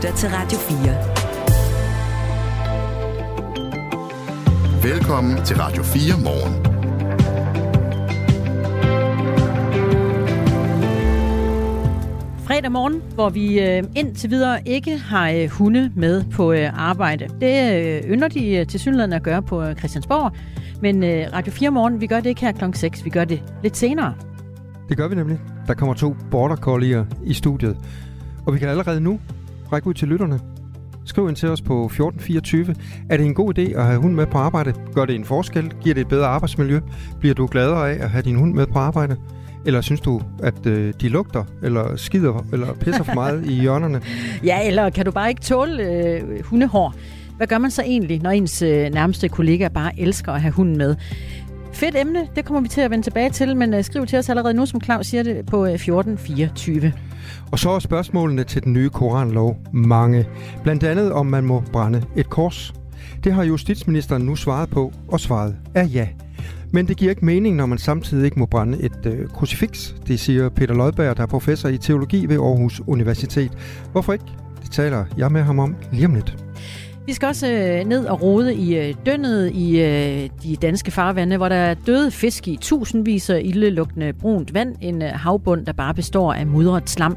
lytter til Radio 4. Velkommen til Radio 4 morgen. fredag morgen, hvor vi øh, indtil videre ikke har øh, hunde med på øh, arbejde. Det ynder de til synligheden at gøre på Christiansborg, men Radio 4 morgen, vi gør det ikke her kl. 6, vi gør det lidt senere. Det gør vi nemlig. Der kommer to border collier i studiet. Og vi kan allerede nu række ud til lytterne. Skriv ind til os på 1424. Er det en god idé at have hund med på arbejde? Gør det en forskel? Giver det et bedre arbejdsmiljø? Bliver du gladere af at have din hund med på arbejde? Eller synes du, at øh, de lugter, eller skider, eller pisser for meget i hjørnerne? Ja, eller kan du bare ikke tåle øh, hundehår? Hvad gør man så egentlig, når ens øh, nærmeste kollega bare elsker at have hunden med? Fedt emne, det kommer vi til at vende tilbage til, men øh, skriv til os allerede nu, som Claus siger det, på øh, 1424. Og så er spørgsmålene til den nye koranlov mange. Blandt andet, om man må brænde et kors. Det har justitsministeren nu svaret på, og svaret er ja. Men det giver ikke mening, når man samtidig ikke må brænde et øh, krucifix, Det siger Peter Lodberg, der er professor i teologi ved Aarhus Universitet. Hvorfor ikke? Det taler jeg med ham om lige om lidt. Vi skal også øh, ned og rode i øh, dønnet i øh, de danske farvande, hvor der er døde fisk i tusindvis af ildelugtende brunt vand. En øh, havbund, der bare består af mudret slam.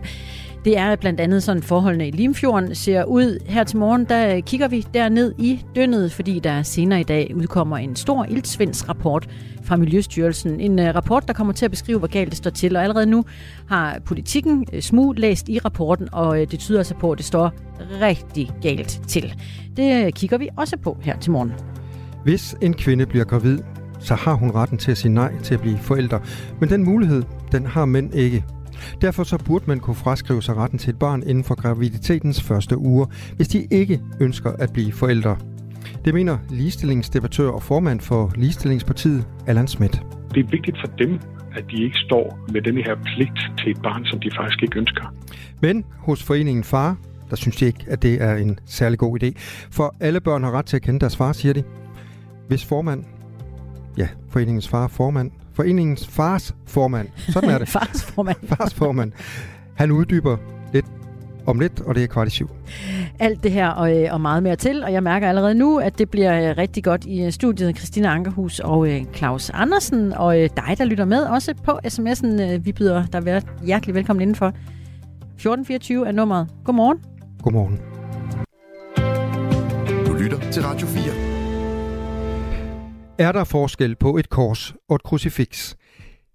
Det er blandt andet sådan forholdene i Limfjorden ser ud. Her til morgen, der øh, kigger vi derned i dønnet, fordi der senere i dag udkommer en stor iltsvindsrapport fra Miljøstyrelsen. En øh, rapport, der kommer til at beskrive, hvor galt det står til. Og allerede nu har politikken øh, smug læst i rapporten, og det tyder altså på, at det står rigtig galt til. Det kigger vi også på her til morgen. Hvis en kvinde bliver gravid, så har hun retten til at sige nej til at blive forælder. Men den mulighed, den har mænd ikke. Derfor så burde man kunne fraskrive sig retten til et barn inden for graviditetens første uger, hvis de ikke ønsker at blive forældre. Det mener ligestillingsdebattør og formand for Ligestillingspartiet, Allan Schmidt. Det er vigtigt for dem, at de ikke står med denne her pligt til et barn, som de faktisk ikke ønsker. Men hos foreningen Far, der synes de ikke, at det er en særlig god idé. For alle børn har ret til at kende deres far, siger de. Hvis formand, ja, foreningens far formand, foreningens fars formand, sådan er det. fars formand. fars formand. Han uddyber lidt om lidt, og det er kvart i syv. Alt det her og, øh, og meget mere til, og jeg mærker allerede nu, at det bliver øh, rigtig godt i øh, studiet Christina Ankerhus og Claus Andersen, og dig, der lytter med, også på sms'en. Vi byder dig hjertelig velkommen indenfor. 1424 er nummeret. Godmorgen. Godmorgen. Du lytter til Radio 4. Er der forskel på et kors og et krucifiks?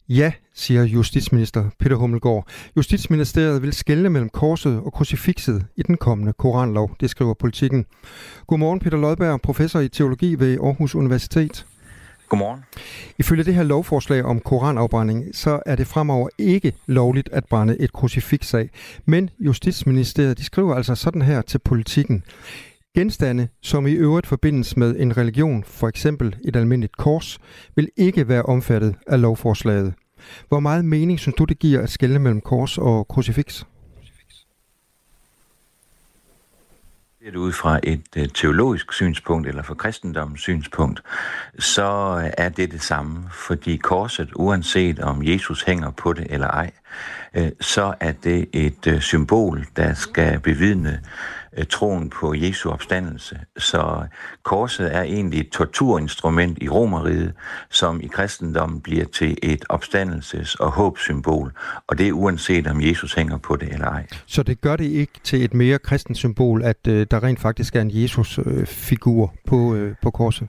Ja, siger justitsminister Peter Hummelgaard. Justitsministeriet vil skelne mellem korset og krucifixet i den kommende koranlov, det skriver politikken. Godmorgen Peter Lodberg, professor i teologi ved Aarhus Universitet. Godmorgen. Ifølge det her lovforslag om koranafbrænding, så er det fremover ikke lovligt at brænde et krucifiks af. Men Justitsministeriet de skriver altså sådan her til politikken. Genstande, som i øvrigt forbindes med en religion, for eksempel et almindeligt kors, vil ikke være omfattet af lovforslaget. Hvor meget mening synes du, det giver at skelne mellem kors og krucifiks? det ud fra et øh, teologisk synspunkt eller fra kristendommens synspunkt, så er det det samme, fordi korset, uanset om Jesus hænger på det eller ej, øh, så er det et øh, symbol, der skal bevidne Øh, troen på Jesu opstandelse. Så korset er egentlig et torturinstrument i romeriet, som i kristendommen bliver til et opstandelses- og håbssymbol. Og det er uanset om Jesus hænger på det eller ej. Så det gør det ikke til et mere kristent symbol, at øh, der rent faktisk er en Jesus-figur øh, på, øh, på korset?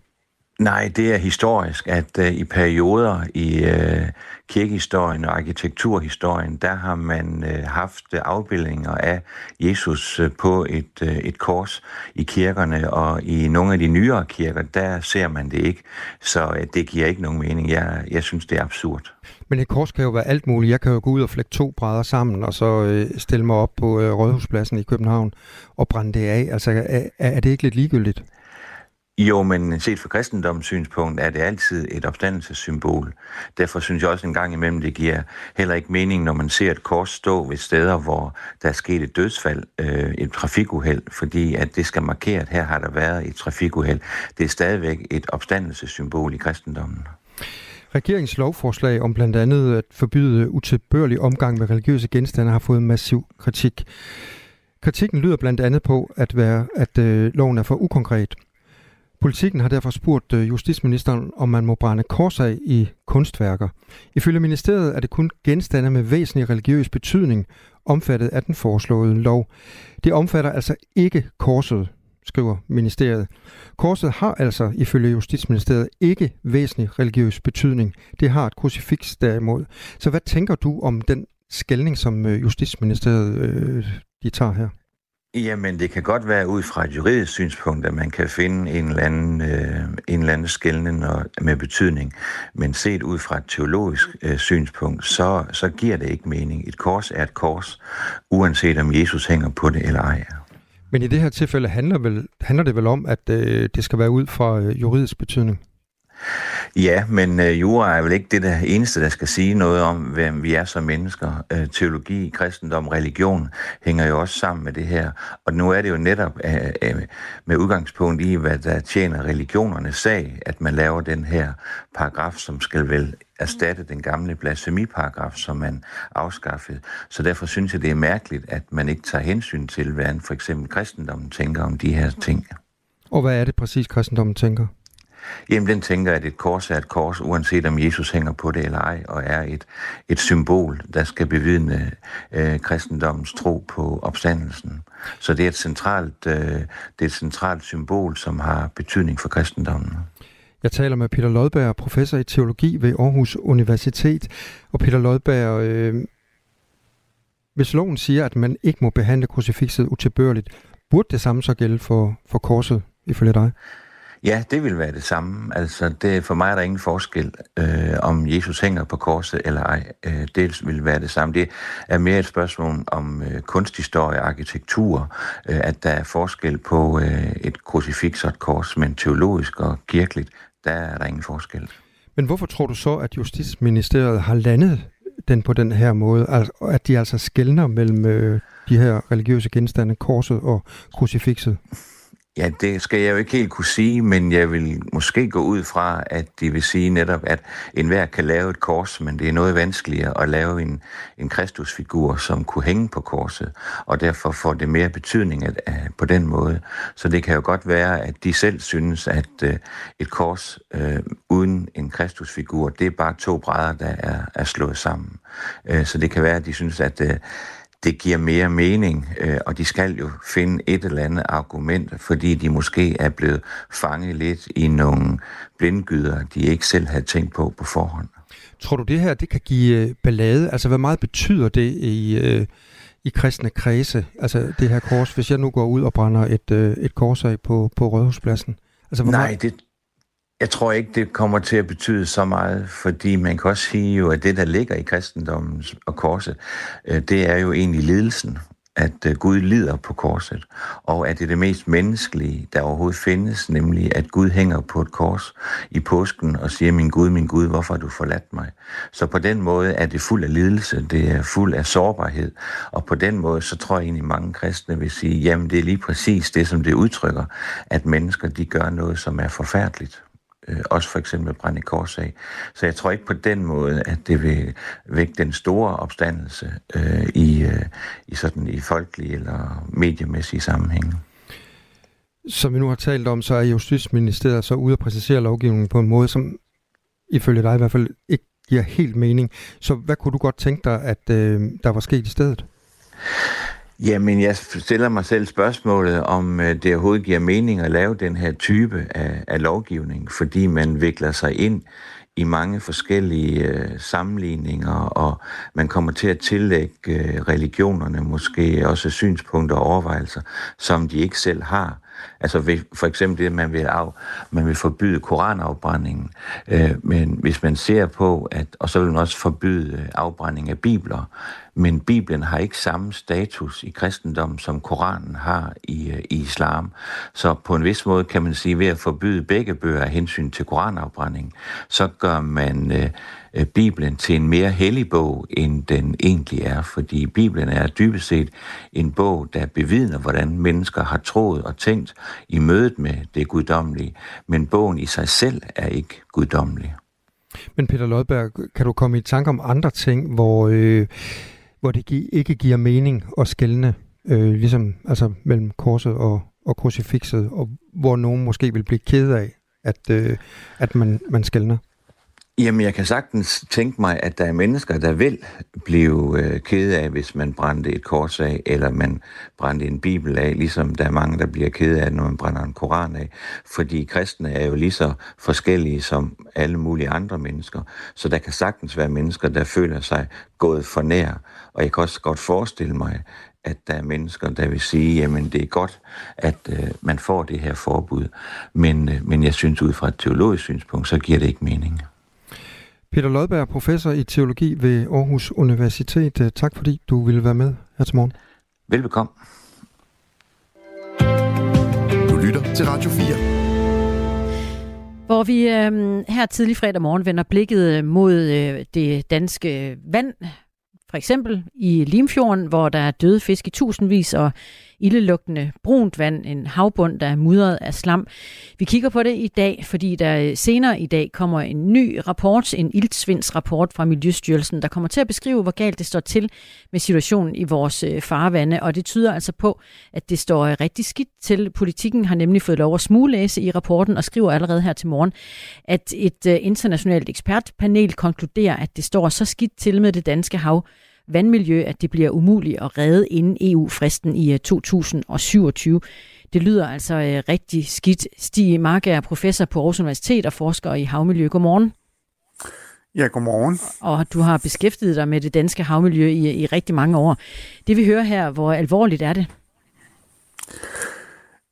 Nej, det er historisk, at uh, i perioder i uh, kirkehistorien og arkitekturhistorien, der har man uh, haft afbildninger af Jesus uh, på et, uh, et kors i kirkerne, og i nogle af de nyere kirker, der ser man det ikke. Så uh, det giver ikke nogen mening. Jeg, jeg synes, det er absurd. Men et kors kan jo være alt muligt. Jeg kan jo gå ud og flække to brædder sammen, og så øh, stille mig op på øh, Rådhuspladsen i København og brænde det af. Altså, er, er det ikke lidt ligegyldigt? Jo, men set fra kristendommens synspunkt er det altid et opstandelsessymbol. Derfor synes jeg også en gang imellem, det giver heller ikke mening, når man ser et kors stå ved steder, hvor der er sket et dødsfald, øh, et trafikuheld, fordi at det skal markere, at her har der været et trafikuheld. Det er stadigvæk et opstandelsessymbol i kristendommen. Regeringens lovforslag om blandt andet at forbyde utilbørlig omgang med religiøse genstande har fået massiv kritik. Kritikken lyder blandt andet på, at, være, at øh, loven er for ukonkret. Politikken har derfor spurgt øh, justitsministeren, om man må brænde kors af i kunstværker. Ifølge ministeriet er det kun genstande med væsentlig religiøs betydning omfattet af den foreslåede lov. Det omfatter altså ikke korset, skriver ministeriet. Korset har altså ifølge Justitsministeriet ikke væsentlig religiøs betydning. Det har et krucifiks derimod. Så hvad tænker du om den skældning, som øh, Justitsministeriet øh, de tager her? Jamen, det kan godt være ud fra et juridisk synspunkt, at man kan finde en eller anden, øh, en eller anden skældning med betydning. Men set ud fra et teologisk øh, synspunkt, så, så giver det ikke mening. Et kors er et kors, uanset om Jesus hænger på det eller ej. Men i det her tilfælde handler, vel, handler det vel om, at øh, det skal være ud fra øh, juridisk betydning? Ja, men øh, jura er vel ikke det der eneste, der skal sige noget om, hvem vi er som mennesker. Øh, teologi, kristendom, religion hænger jo også sammen med det her. Og nu er det jo netop øh, øh, med udgangspunkt i, hvad der tjener religionernes sag, at man laver den her paragraf, som skal vel erstatte den gamle blasfemiparagraf, som man afskaffede. Så derfor synes jeg, det er mærkeligt, at man ikke tager hensyn til, hvad for eksempel kristendommen tænker om de her ting. Og hvad er det præcis, kristendommen tænker? Jamen, den tænker, at et kors er et kors, uanset om Jesus hænger på det eller ej, og er et, et symbol, der skal bevidne øh, kristendommens tro på opstandelsen. Så det er, et centralt, øh, det er et centralt symbol, som har betydning for kristendommen. Jeg taler med Peter Lodberg, professor i teologi ved Aarhus Universitet. Og Peter Lodberg, øh, hvis loven siger, at man ikke må behandle krucifixet utilbørligt, burde det samme så gælde for, for korset, ifølge dig? Ja, det vil være det samme. Altså, det, for mig er der ingen forskel, øh, om Jesus hænger på korset eller ej. Øh, det vil være det samme. Det er mere et spørgsmål om øh, kunsthistorie og arkitektur, øh, at der er forskel på øh, et krucifiks og et kors, men teologisk og kirkeligt, der er der ingen forskel. Men hvorfor tror du så, at Justitsministeriet har landet den på den her måde, altså, at de altså skældner mellem øh, de her religiøse genstande, korset og krucifixet? Ja, det skal jeg jo ikke helt kunne sige, men jeg vil måske gå ud fra, at det vil sige netop, at enhver kan lave et kors, men det er noget vanskeligere at lave en, en kristusfigur, som kunne hænge på korset, og derfor får det mere betydning at, at, på den måde. Så det kan jo godt være, at de selv synes, at uh, et kors uh, uden en kristusfigur, det er bare to brædder, der er, er slået sammen. Uh, så det kan være, at de synes, at uh, det giver mere mening, øh, og de skal jo finde et eller andet argument, fordi de måske er blevet fanget lidt i nogle blindgyder, de ikke selv havde tænkt på på forhånd. Tror du, det her det kan give øh, ballade? Altså, hvad meget betyder det i, øh, i kristne kredse? Altså, det her kors, hvis jeg nu går ud og brænder et, et kors af på, på Rådhuspladsen? Altså, hvor Nej, meget... det, jeg tror ikke, det kommer til at betyde så meget, fordi man kan også sige jo, at det, der ligger i kristendommen og korset, øh, det er jo egentlig lidelsen, at øh, Gud lider på korset, og at det er det mest menneskelige, der overhovedet findes, nemlig at Gud hænger på et kors i påsken og siger, min Gud, min Gud, hvorfor har du forladt mig? Så på den måde er det fuld af lidelse, det er fuld af sårbarhed, og på den måde, så tror jeg egentlig, mange kristne vil sige, jamen det er lige præcis det, som det udtrykker, at mennesker, de gør noget, som er forfærdeligt øh, også for eksempel brænde kors. Så jeg tror ikke på den måde, at det vil vække den store opstandelse øh, i, øh, i sådan i folkelige eller mediemæssige sammenhænge. Som vi nu har talt om, så er Justitsministeriet så ude at præcisere lovgivningen på en måde, som ifølge dig i hvert fald ikke giver helt mening. Så hvad kunne du godt tænke dig, at øh, der var sket i stedet? Jamen, jeg stiller mig selv spørgsmålet, om øh, det overhovedet giver mening at lave den her type af, af lovgivning, fordi man vikler sig ind i mange forskellige øh, sammenligninger, og man kommer til at tillægge øh, religionerne måske også synspunkter og overvejelser, som de ikke selv har. Altså for eksempel det, at man vil, af, man vil forbyde koranafbrændingen. Øh, men hvis man ser på, at, og så vil man også forbyde øh, afbrænding af bibler, men Bibelen har ikke samme status i kristendommen, som Koranen har i, øh, i islam. Så på en vis måde kan man sige, ved at forbyde begge bøger af hensyn til koranafbrænding, så gør man øh, Øh, Bibelen til en mere hellig bog, end den egentlig er. Fordi Bibelen er dybest set en bog, der bevidner, hvordan mennesker har troet og tænkt i mødet med det guddommelige. Men bogen i sig selv er ikke guddommelig. Men Peter Lodberg, kan du komme i tanke om andre ting, hvor... Øh hvor det ikke giver mening at skælne øh, ligesom altså mellem korset og, og krucifixet, og hvor nogen måske vil blive ked af, at, øh, at man, man skældner? Jamen, jeg kan sagtens tænke mig, at der er mennesker, der vil blive øh, kede af, hvis man brændte et kors af, eller man brændte en bibel af, ligesom der er mange, der bliver kede af, når man brænder en koran af. Fordi kristne er jo lige så forskellige som alle mulige andre mennesker. Så der kan sagtens være mennesker, der føler sig gået for nær. Og jeg kan også godt forestille mig, at der er mennesker, der vil sige, jamen det er godt, at øh, man får det her forbud. Men, øh, men jeg synes, ud fra et teologisk synspunkt, så giver det ikke mening. Peter Lodberg, professor i teologi ved Aarhus Universitet. Øh, tak fordi du ville være med her til morgen. Velbekomme. Du lytter til Radio 4. Hvor vi øh, her tidlig fredag morgen vender blikket mod øh, det danske vand, for eksempel i Limfjorden, hvor der er døde fisk i tusindvis, og ildelugtende brunt vand, en havbund, der er mudret af slam. Vi kigger på det i dag, fordi der øh, senere i dag kommer en ny rapport, en iltsvindsrapport fra Miljøstyrelsen, der kommer til at beskrive, hvor galt det står til med situationen i vores øh, farvande, og det tyder altså på, at det står øh, rigtig skidt til. Politikken har nemlig fået lov at smuglæse i rapporten og skriver allerede her til morgen, at et internationalt ekspertpanel konkluderer, at det står så skidt til med det danske hav, vandmiljø, at det bliver umuligt at redde inden EU-fristen i 2027. Øh, det lyder altså øh, rigtig skidt. Stig Mark er professor på Aarhus Universitet og forsker i havmiljø. Godmorgen. Ja, godmorgen. Og du har beskæftiget dig med det danske havmiljø i, i rigtig mange år. Det vi hører her, hvor alvorligt er det?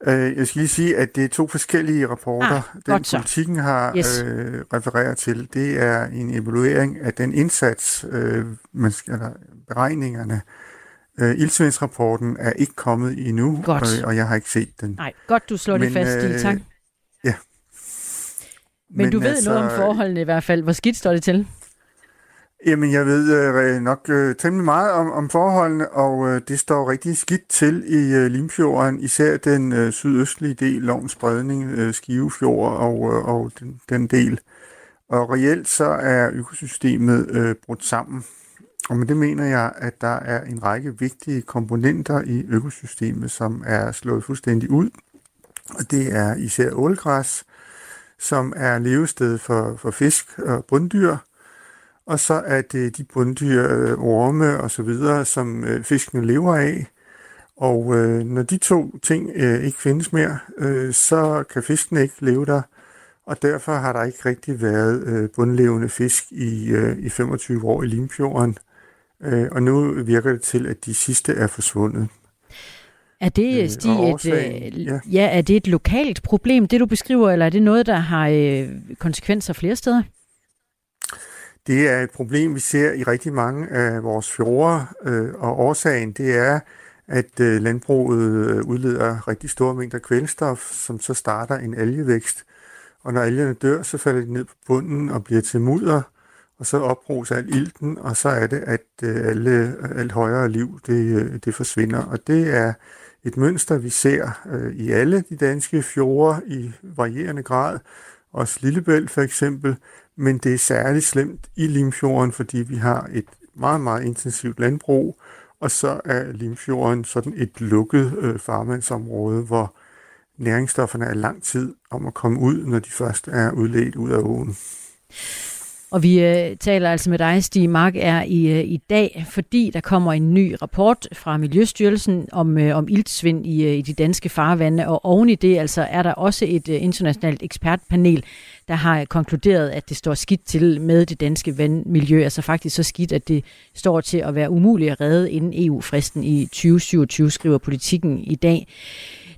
Øh, jeg skal lige sige, at det er to forskellige rapporter. Ah, den politikken har yes. øh, refereret til, det er en evaluering af den indsats, øh, man skal, eller beregningerne. Øh, Ildsvindsrapporten er ikke kommet endnu, godt. Øh, og jeg har ikke set den. Nej, godt du slår Men, det fast øh, i, tak. Ja. Men, Men du ved altså, noget om forholdene i hvert fald. Hvor skidt står det til? Jamen, jeg ved øh, nok øh, temmelig meget om, om forholdene, og øh, det står rigtig skidt til i øh, Limfjorden, især den øh, sydøstlige del, Lovens Bredning, øh, Skivefjord og, øh, og den, den del. Og reelt så er økosystemet øh, brudt sammen. Og med det mener jeg, at der er en række vigtige komponenter i økosystemet, som er slået fuldstændig ud. Og det er især ålgræs, som er levested for, for fisk og bunddyr, og så er det de bunddyr, øh, orme og så videre, som øh, fiskene lever af. Og øh, når de to ting øh, ikke findes mere, øh, så kan fiskene ikke leve der, og derfor har der ikke rigtig været øh, bundlevende fisk i, øh, i 25 år i Limfjorden. Øh, og nu virker det til, at de sidste er forsvundet. Er det, øh, Stig, et, øh, ja. ja, er det et lokalt problem, det du beskriver, eller er det noget, der har øh, konsekvenser flere steder? Det er et problem, vi ser i rigtig mange af vores fjorde, øh, og årsagen det er, at øh, landbruget øh, udleder rigtig store mængder kvælstof, som så starter en algevækst. Og når algerne dør, så falder de ned på bunden og bliver til mudder, og så opbruges al ilten, og så er det, at øh, alle, øh, alt højere liv det, det forsvinder. Og det er et mønster, vi ser i alle de danske fjorde i varierende grad, også Lillebælt for eksempel, men det er særligt slemt i Limfjorden, fordi vi har et meget, meget intensivt landbrug, og så er Limfjorden sådan et lukket øh, farvandsområde, hvor næringsstofferne er lang tid om at komme ud, når de først er udledt ud af åen. Og vi øh, taler altså med dig, Stig Mark, er i, øh, i dag, fordi der kommer en ny rapport fra Miljøstyrelsen om, øh, om iltsvind i, øh, i de danske farvande, og oven i det altså er der også et øh, internationalt ekspertpanel, der har konkluderet, at det står skidt til med det danske vandmiljø, altså faktisk så skidt, at det står til at være umuligt at redde inden EU-fristen i 2027, skriver politikken i dag.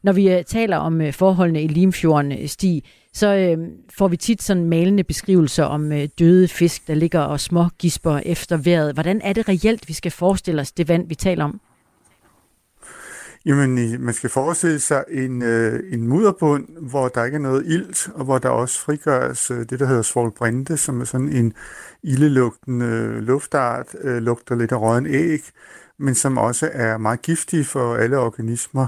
Når vi øh, taler om øh, forholdene i Limfjorden, Stig, så øh, får vi tit sådan malende beskrivelser om øh, døde fisk, der ligger og små gisper efter vejret. Hvordan er det reelt, vi skal forestille os det vand, vi taler om? Jamen, man skal forestille sig en, øh, en mudderbund, hvor der ikke er noget ilt, og hvor der også frigøres øh, det, der hedder svolbrinte, som er sådan en ildelugtende øh, luftart, øh, lugter lidt af råden æg, men som også er meget giftig for alle organismer.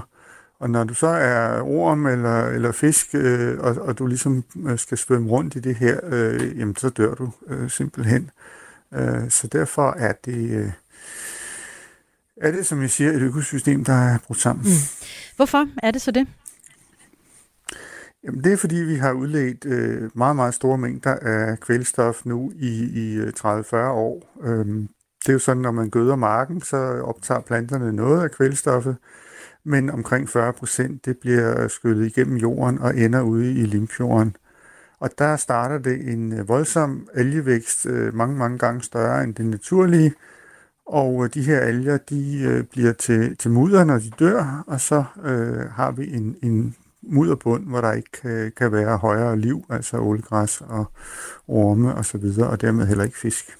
Og når du så er orm eller, eller fisk, øh, og, og du ligesom øh, skal svømme rundt i det her, øh, jamen så dør du øh, simpelthen. Øh, så derfor er det... Øh, er det, som jeg siger, et økosystem, der er brudt sammen. Mm. Hvorfor er det så det? Jamen, det er fordi, vi har udledt øh, meget, meget store mængder af kvælstof nu i, i 30-40 øh, år. Øhm, det er jo sådan, når man gøder marken, så optager planterne noget af kvælstoffet, men omkring 40 procent, det bliver skyllet igennem jorden og ender ude i Limfjorden. Og der starter det en øh, voldsom algevækst, øh, mange, mange gange større end det naturlige, og øh, de her alger, de bliver til, til mudder, når de dør, og så øh, har vi en, en mudderbund, hvor der ikke kan, kan være højere liv, altså ålegræs og orme og så videre, og dermed heller ikke fisk.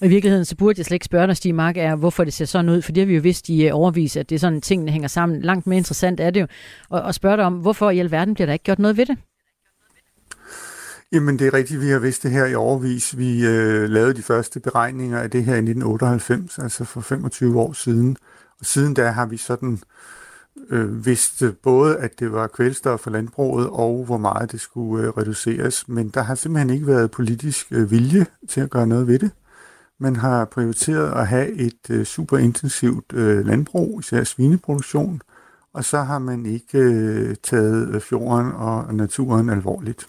Og i virkeligheden, så burde jeg slet ikke spørge dig, Stig Mark, er, hvorfor det ser sådan ud, for det har vi jo vidst i øh, overvis, at det er sådan, tingene hænger sammen. Langt mere interessant er det jo at, spørge dig om, hvorfor i alverden bliver der ikke gjort noget ved det? Jamen, det er rigtigt, vi har vidst det her i overvis. Vi øh, lavede de første beregninger af det her i 1998, altså for 25 år siden. Og siden da har vi sådan øh, vidste øh, både, at det var kvælstof for landbruget, og hvor meget det skulle øh, reduceres. Men der har simpelthen ikke været politisk øh, vilje til at gøre noget ved det. Man har prioriteret at have et øh, super intensivt øh, landbrug, især svineproduktion, og så har man ikke øh, taget øh, fjorden og naturen alvorligt.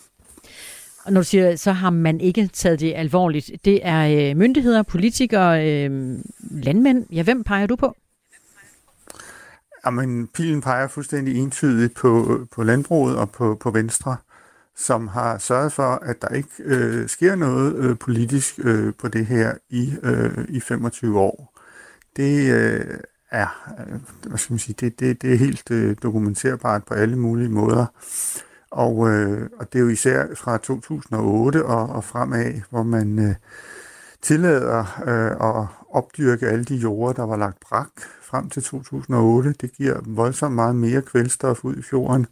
Og når du siger, så har man ikke taget det alvorligt. Det er øh, myndigheder, politikere, øh, landmænd. Ja, hvem peger du på? Jamen, pilen peger fuldstændig entydigt på, på landbruget og på, på Venstre, som har sørget for, at der ikke øh, sker noget øh, politisk øh, på det her i, øh, i 25 år. Det øh, er, øh, hvad skal man sige, det, det, det er helt øh, dokumenterbart på alle mulige måder. Og, øh, og det er jo især fra 2008 og, og fremad, hvor man øh, tillader øh, at opdyrke alle de jorder, der var lagt brak frem til 2008. Det giver voldsomt meget mere kvælstof ud i fjorden.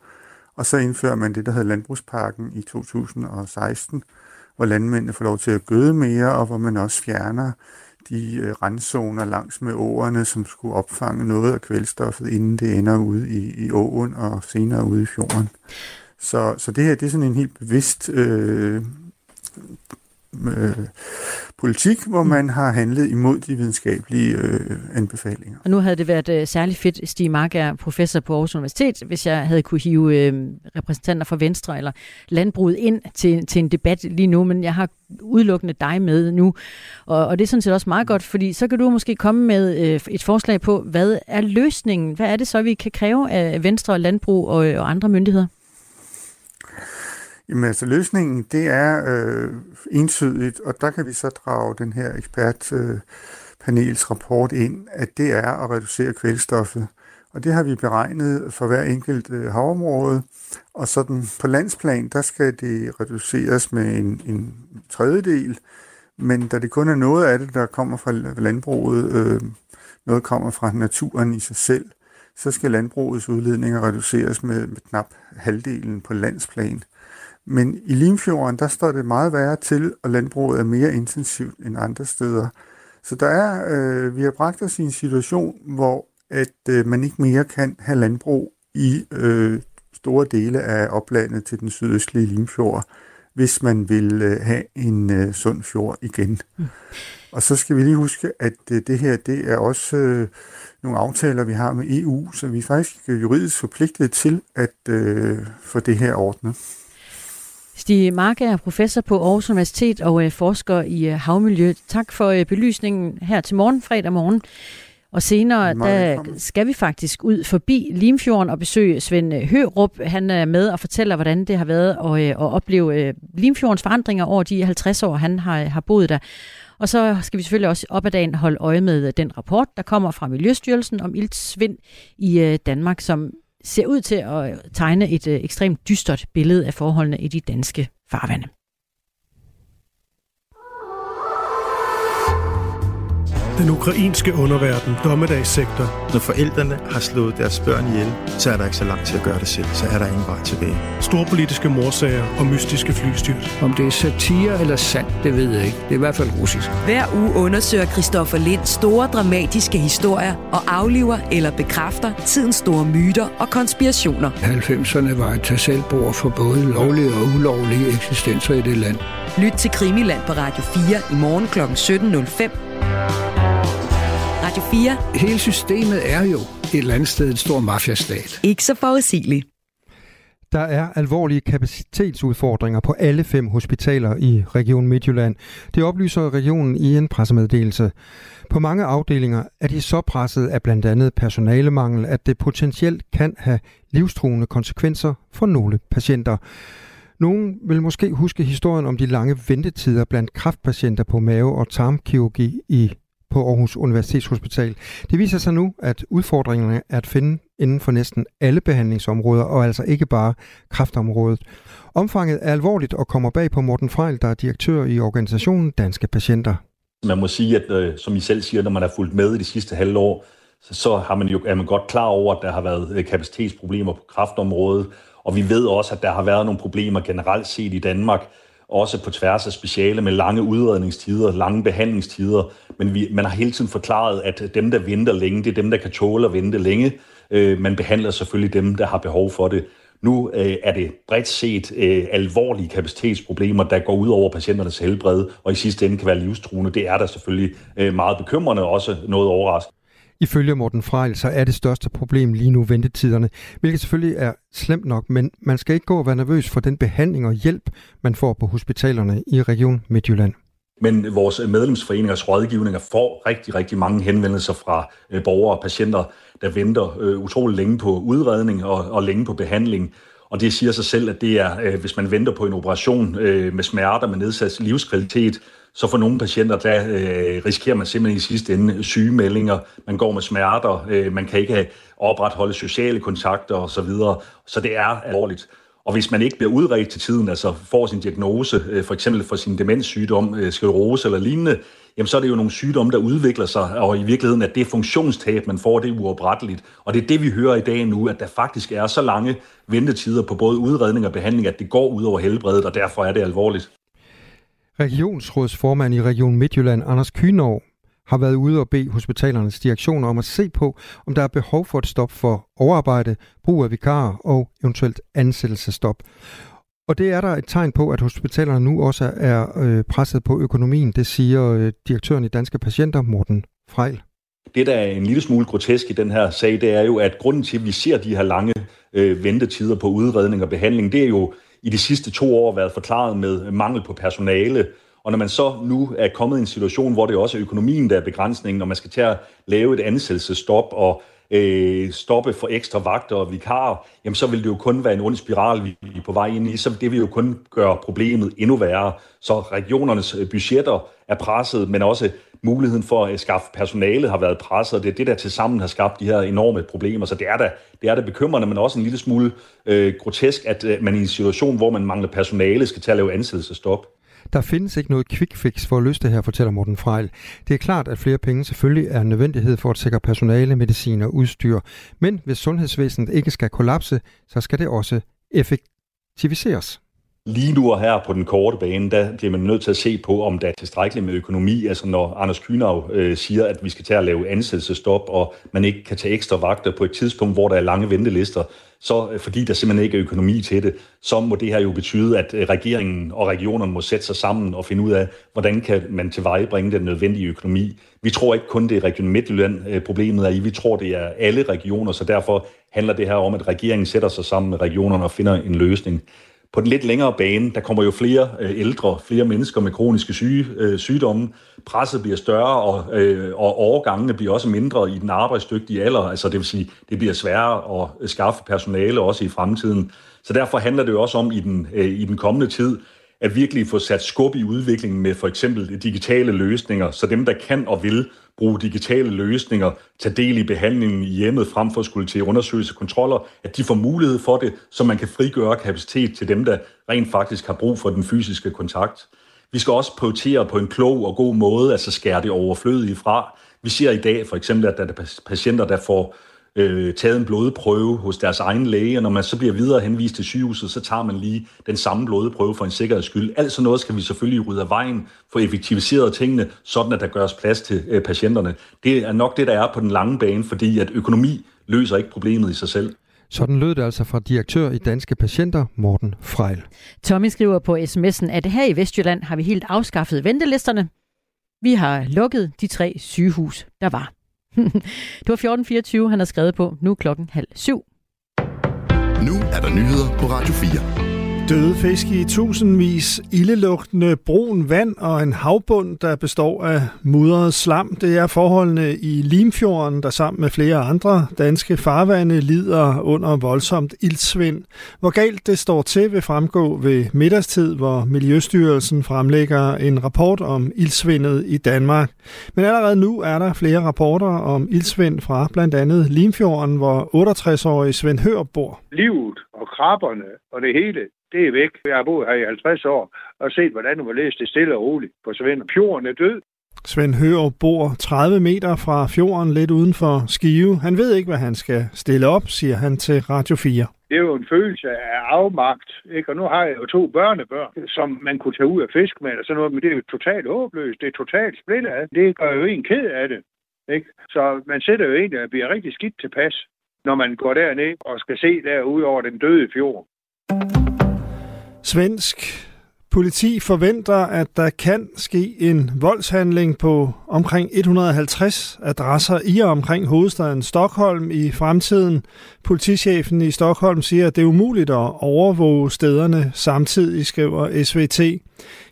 Og så indfører man det, der hedder Landbrugsparken i 2016, hvor landmændene får lov til at gøde mere, og hvor man også fjerner de øh, randzoner langs med åerne, som skulle opfange noget af kvælstoffet, inden det ender ude i, i åen og senere ude i fjorden. Så, så det her det er sådan en helt bevidst øh, øh, politik, hvor man har handlet imod de videnskabelige øh, anbefalinger. Og nu havde det været øh, særlig fedt, Stig Mark er professor på Aarhus Universitet, hvis jeg havde kunne hive øh, repræsentanter fra Venstre eller landbruget ind til, til en debat lige nu, men jeg har udelukkende dig med nu. Og, og det er sådan set også meget godt, fordi så kan du måske komme med øh, et forslag på, hvad er løsningen? Hvad er det så, vi kan kræve af Venstre, landbrug og, øh, og andre myndigheder? Jamen altså løsningen, det er øh, entydigt, og der kan vi så drage den her ekspertpanels øh, rapport ind, at det er at reducere kvælstoffet. Og det har vi beregnet for hver enkelt øh, havområde, og sådan på landsplan, der skal det reduceres med en, en tredjedel, men da det kun er noget af det, der kommer fra landbruget, øh, noget kommer fra naturen i sig selv, så skal landbrugets udledninger reduceres med, med knap halvdelen på landsplan. Men i Limfjorden, der står det meget værre til, og landbruget er mere intensivt end andre steder. Så der er, øh, vi har bragt os i en situation, hvor at øh, man ikke mere kan have landbrug i øh, store dele af oplandet til den sydøstlige Limfjord, hvis man vil øh, have en øh, sund fjord igen. Mm. Og så skal vi lige huske, at øh, det her det er også øh, nogle aftaler, vi har med EU, så vi er faktisk juridisk forpligtet til at øh, få det her ordnet. Stig Mark er professor på Aarhus Universitet og øh, forsker i øh, havmiljø. Tak for øh, belysningen her til morgen, fredag morgen. Og senere der skal vi faktisk ud forbi Limfjorden og besøge Svend Hørup. Han er med og fortæller, hvordan det har været at, at opleve Limfjordens forandringer over de 50 år, han har, har boet der. Og så skal vi selvfølgelig også op ad dagen holde øje med den rapport, der kommer fra Miljøstyrelsen om iltsvind i Danmark, som ser ud til at tegne et øh, ekstremt dystert billede af forholdene i de danske farvande. Den ukrainske underverden, dommedagssektor. Når forældrene har slået deres børn ihjel, så er der ikke så langt til at gøre det selv. Så er der ingen vej tilbage. Storpolitiske morsager og mystiske flystyrt. Om det er satire eller sandt, det ved jeg ikke. Det er i hvert fald russisk. Hver uge undersøger Christoffer Lind store dramatiske historier og afliver eller bekræfter tidens store myter og konspirationer. 90'erne var et tag for både lovlige og ulovlige eksistenser i det land. Lyt til Krimiland på Radio 4 i morgen kl. 17.05 Radio 4. Hele systemet er jo et eller andet sted en stor mafiastat. Ikke så forudsigeligt. Der er alvorlige kapacitetsudfordringer på alle fem hospitaler i Region Midtjylland. Det oplyser regionen i en pressemeddelelse. På mange afdelinger er de så presset af blandt andet personalemangel, at det potentielt kan have livstruende konsekvenser for nogle patienter. Nogen vil måske huske historien om de lange ventetider blandt kraftpatienter på mave- og tarmkirurgi i på Aarhus Universitetshospital. Det viser sig nu, at udfordringerne er at finde inden for næsten alle behandlingsområder, og altså ikke bare kræftområdet. Omfanget er alvorligt og kommer bag på Morten Frejl, der er direktør i organisationen Danske Patienter. Man må sige, at øh, som I selv siger, når man har fulgt med i de sidste halve år, så, så har man jo, er man godt klar over, at der har været øh, kapacitetsproblemer på kraftområdet, og vi ved også, at der har været nogle problemer generelt set i Danmark, også på tværs af speciale med lange udredningstider, lange behandlingstider. Men vi, man har hele tiden forklaret, at dem, der venter længe, det er dem, der kan tåle at vente længe. Øh, man behandler selvfølgelig dem, der har behov for det. Nu øh, er det bredt set øh, alvorlige kapacitetsproblemer, der går ud over patienternes helbred, og i sidste ende kan være livstruende. Det er der selvfølgelig øh, meget bekymrende, og også noget overraskende. Ifølge Morten Frejl, så er det største problem lige nu ventetiderne, hvilket selvfølgelig er slemt nok, men man skal ikke gå og være nervøs for den behandling og hjælp, man får på hospitalerne i Region Midtjylland. Men vores medlemsforeningers rådgivninger får rigtig, rigtig mange henvendelser fra øh, borgere og patienter, der venter øh, utrolig længe på udredning og, og længe på behandling. Og det siger sig selv, at det er, øh, hvis man venter på en operation med smerter, med nedsat livskvalitet, så for nogle patienter, der øh, risikerer man simpelthen i sidste ende sygemeldinger. Man går med smerter, øh, man kan ikke opretholde sociale kontakter osv. Så, videre. så det er alvorligt. Og hvis man ikke bliver udredt til tiden, altså får sin diagnose, øh, for eksempel for sin demenssygdom, øh, sklerose eller lignende, jamen så er det jo nogle sygdomme, der udvikler sig, og i virkeligheden, at det funktionstab, man får, det er uopretteligt. Og det er det, vi hører i dag nu, at der faktisk er så lange ventetider på både udredning og behandling, at det går ud over helbredet, og derfor er det alvorligt. Regionsrådsformand i Region Midtjylland, Anders Kynov, har været ude og bede hospitalernes direktioner om at se på, om der er behov for et stop for overarbejde, brug af vikarer og eventuelt ansættelsestop. Og det er der et tegn på, at hospitalerne nu også er øh, presset på økonomien, det siger øh, direktøren i Danske Patienter, Morten Frejl. Det, der er en lille smule grotesk i den her sag, det er jo, at grunden til, at vi ser de her lange øh, ventetider på udredning og behandling, det er jo i de sidste to år været forklaret med mangel på personale. Og når man så nu er kommet i en situation, hvor det også er økonomien, der er begrænsningen, og man skal til at lave et ansættelsestop og øh, stoppe for ekstra vagter og vikarer, jamen så vil det jo kun være en ond spiral, vi er på vej ind i. Så det vil jo kun gøre problemet endnu værre. Så regionernes øh, budgetter er presset, men også muligheden for at skaffe personale har været presset, og det er det, der til sammen har skabt de her enorme problemer. Så det er da, det er da bekymrende, men også en lille smule øh, grotesk, at øh, man i en situation, hvor man mangler personale, skal til at lave ansættelsestop. Der findes ikke noget quick fix for at løse det her, fortæller Morten Frejl. Det er klart, at flere penge selvfølgelig er en nødvendighed for at sikre personale, medicin og udstyr. Men hvis sundhedsvæsenet ikke skal kollapse, så skal det også effektiviseres. Lige nu og her på den korte bane, der bliver man nødt til at se på, om der er tilstrækkeligt med økonomi. Altså når Anders Kynav øh, siger, at vi skal til at lave ansættelsestop, og man ikke kan tage ekstra vagter på et tidspunkt, hvor der er lange ventelister, så øh, fordi der simpelthen ikke er økonomi til det, så må det her jo betyde, at øh, regeringen og regionerne må sætte sig sammen og finde ud af, hvordan kan man tilvejebringe den nødvendige økonomi. Vi tror ikke kun, det er Region Midtjylland, øh, problemet er i. Vi tror, det er alle regioner, så derfor handler det her om, at regeringen sætter sig sammen med regionerne og finder en løsning. På den lidt længere bane, der kommer jo flere øh, ældre, flere mennesker med kroniske syge, øh, sygdomme. Presset bliver større, og, øh, og overgangene bliver også mindre i den arbejdsdygtige alder. Altså det vil sige, det bliver sværere at øh, skaffe personale også i fremtiden. Så derfor handler det jo også om i den, øh, i den kommende tid, at virkelig få sat skub i udviklingen med for eksempel digitale løsninger, så dem, der kan og vil bruge digitale løsninger, tage del i behandlingen i hjemmet frem for at skulle til undersøgelse kontroller, at de får mulighed for det, så man kan frigøre kapacitet til dem, der rent faktisk har brug for den fysiske kontakt. Vi skal også prioritere på en klog og god måde, altså skære det overflødige fra. Vi ser i dag for eksempel, at der er patienter, der får øh, taget en blodprøve hos deres egen læge, og når man så bliver videre henvist til sygehuset, så tager man lige den samme blodprøve for en sikkerheds skyld. Alt sådan noget skal vi selvfølgelig rydde af vejen, få effektiviseret tingene, sådan at der gøres plads til øh, patienterne. Det er nok det, der er på den lange bane, fordi at økonomi løser ikke problemet i sig selv. Sådan lød det altså fra direktør i Danske Patienter, Morten Frejl. Tommy skriver på sms'en, at her i Vestjylland har vi helt afskaffet ventelisterne. Vi har lukket de tre sygehus, der var. det var 1424, han har skrevet på. Nu er klokken halv syv. Nu er der nyheder på Radio 4. Døde fisk i tusindvis, ildelugtende brun vand og en havbund, der består af mudret slam. Det er forholdene i Limfjorden, der sammen med flere andre danske farvande lider under voldsomt ildsvind. Hvor galt det står til vil fremgå ved middagstid, hvor Miljøstyrelsen fremlægger en rapport om ildsvindet i Danmark. Men allerede nu er der flere rapporter om ildsvind fra blandt andet Limfjorden, hvor 68-årige Svend Hør bor. Livet og krabberne og det hele, det er væk. Jeg har boet her i 50 år og set, hvordan må læse det stille og roligt forsvinder. Fjorden er død. Svend Hørup bor 30 meter fra fjorden lidt uden for Skive. Han ved ikke, hvad han skal stille op, siger han til Radio 4. Det er jo en følelse af afmagt, ikke? og nu har jeg jo to børnebørn, som man kunne tage ud af fisk med, og sådan noget, men det er jo totalt håbløst, det er totalt splittet af. Det gør jo en ked af det. Ikke? Så man sætter jo egentlig og bliver rigtig skidt tilpas, når man går derned og skal se derude over den døde fjord. Svensk politi forventer, at der kan ske en voldshandling på omkring 150 adresser i og omkring hovedstaden Stockholm i fremtiden. Politichefen i Stockholm siger, at det er umuligt at overvåge stederne samtidig, skriver SVT.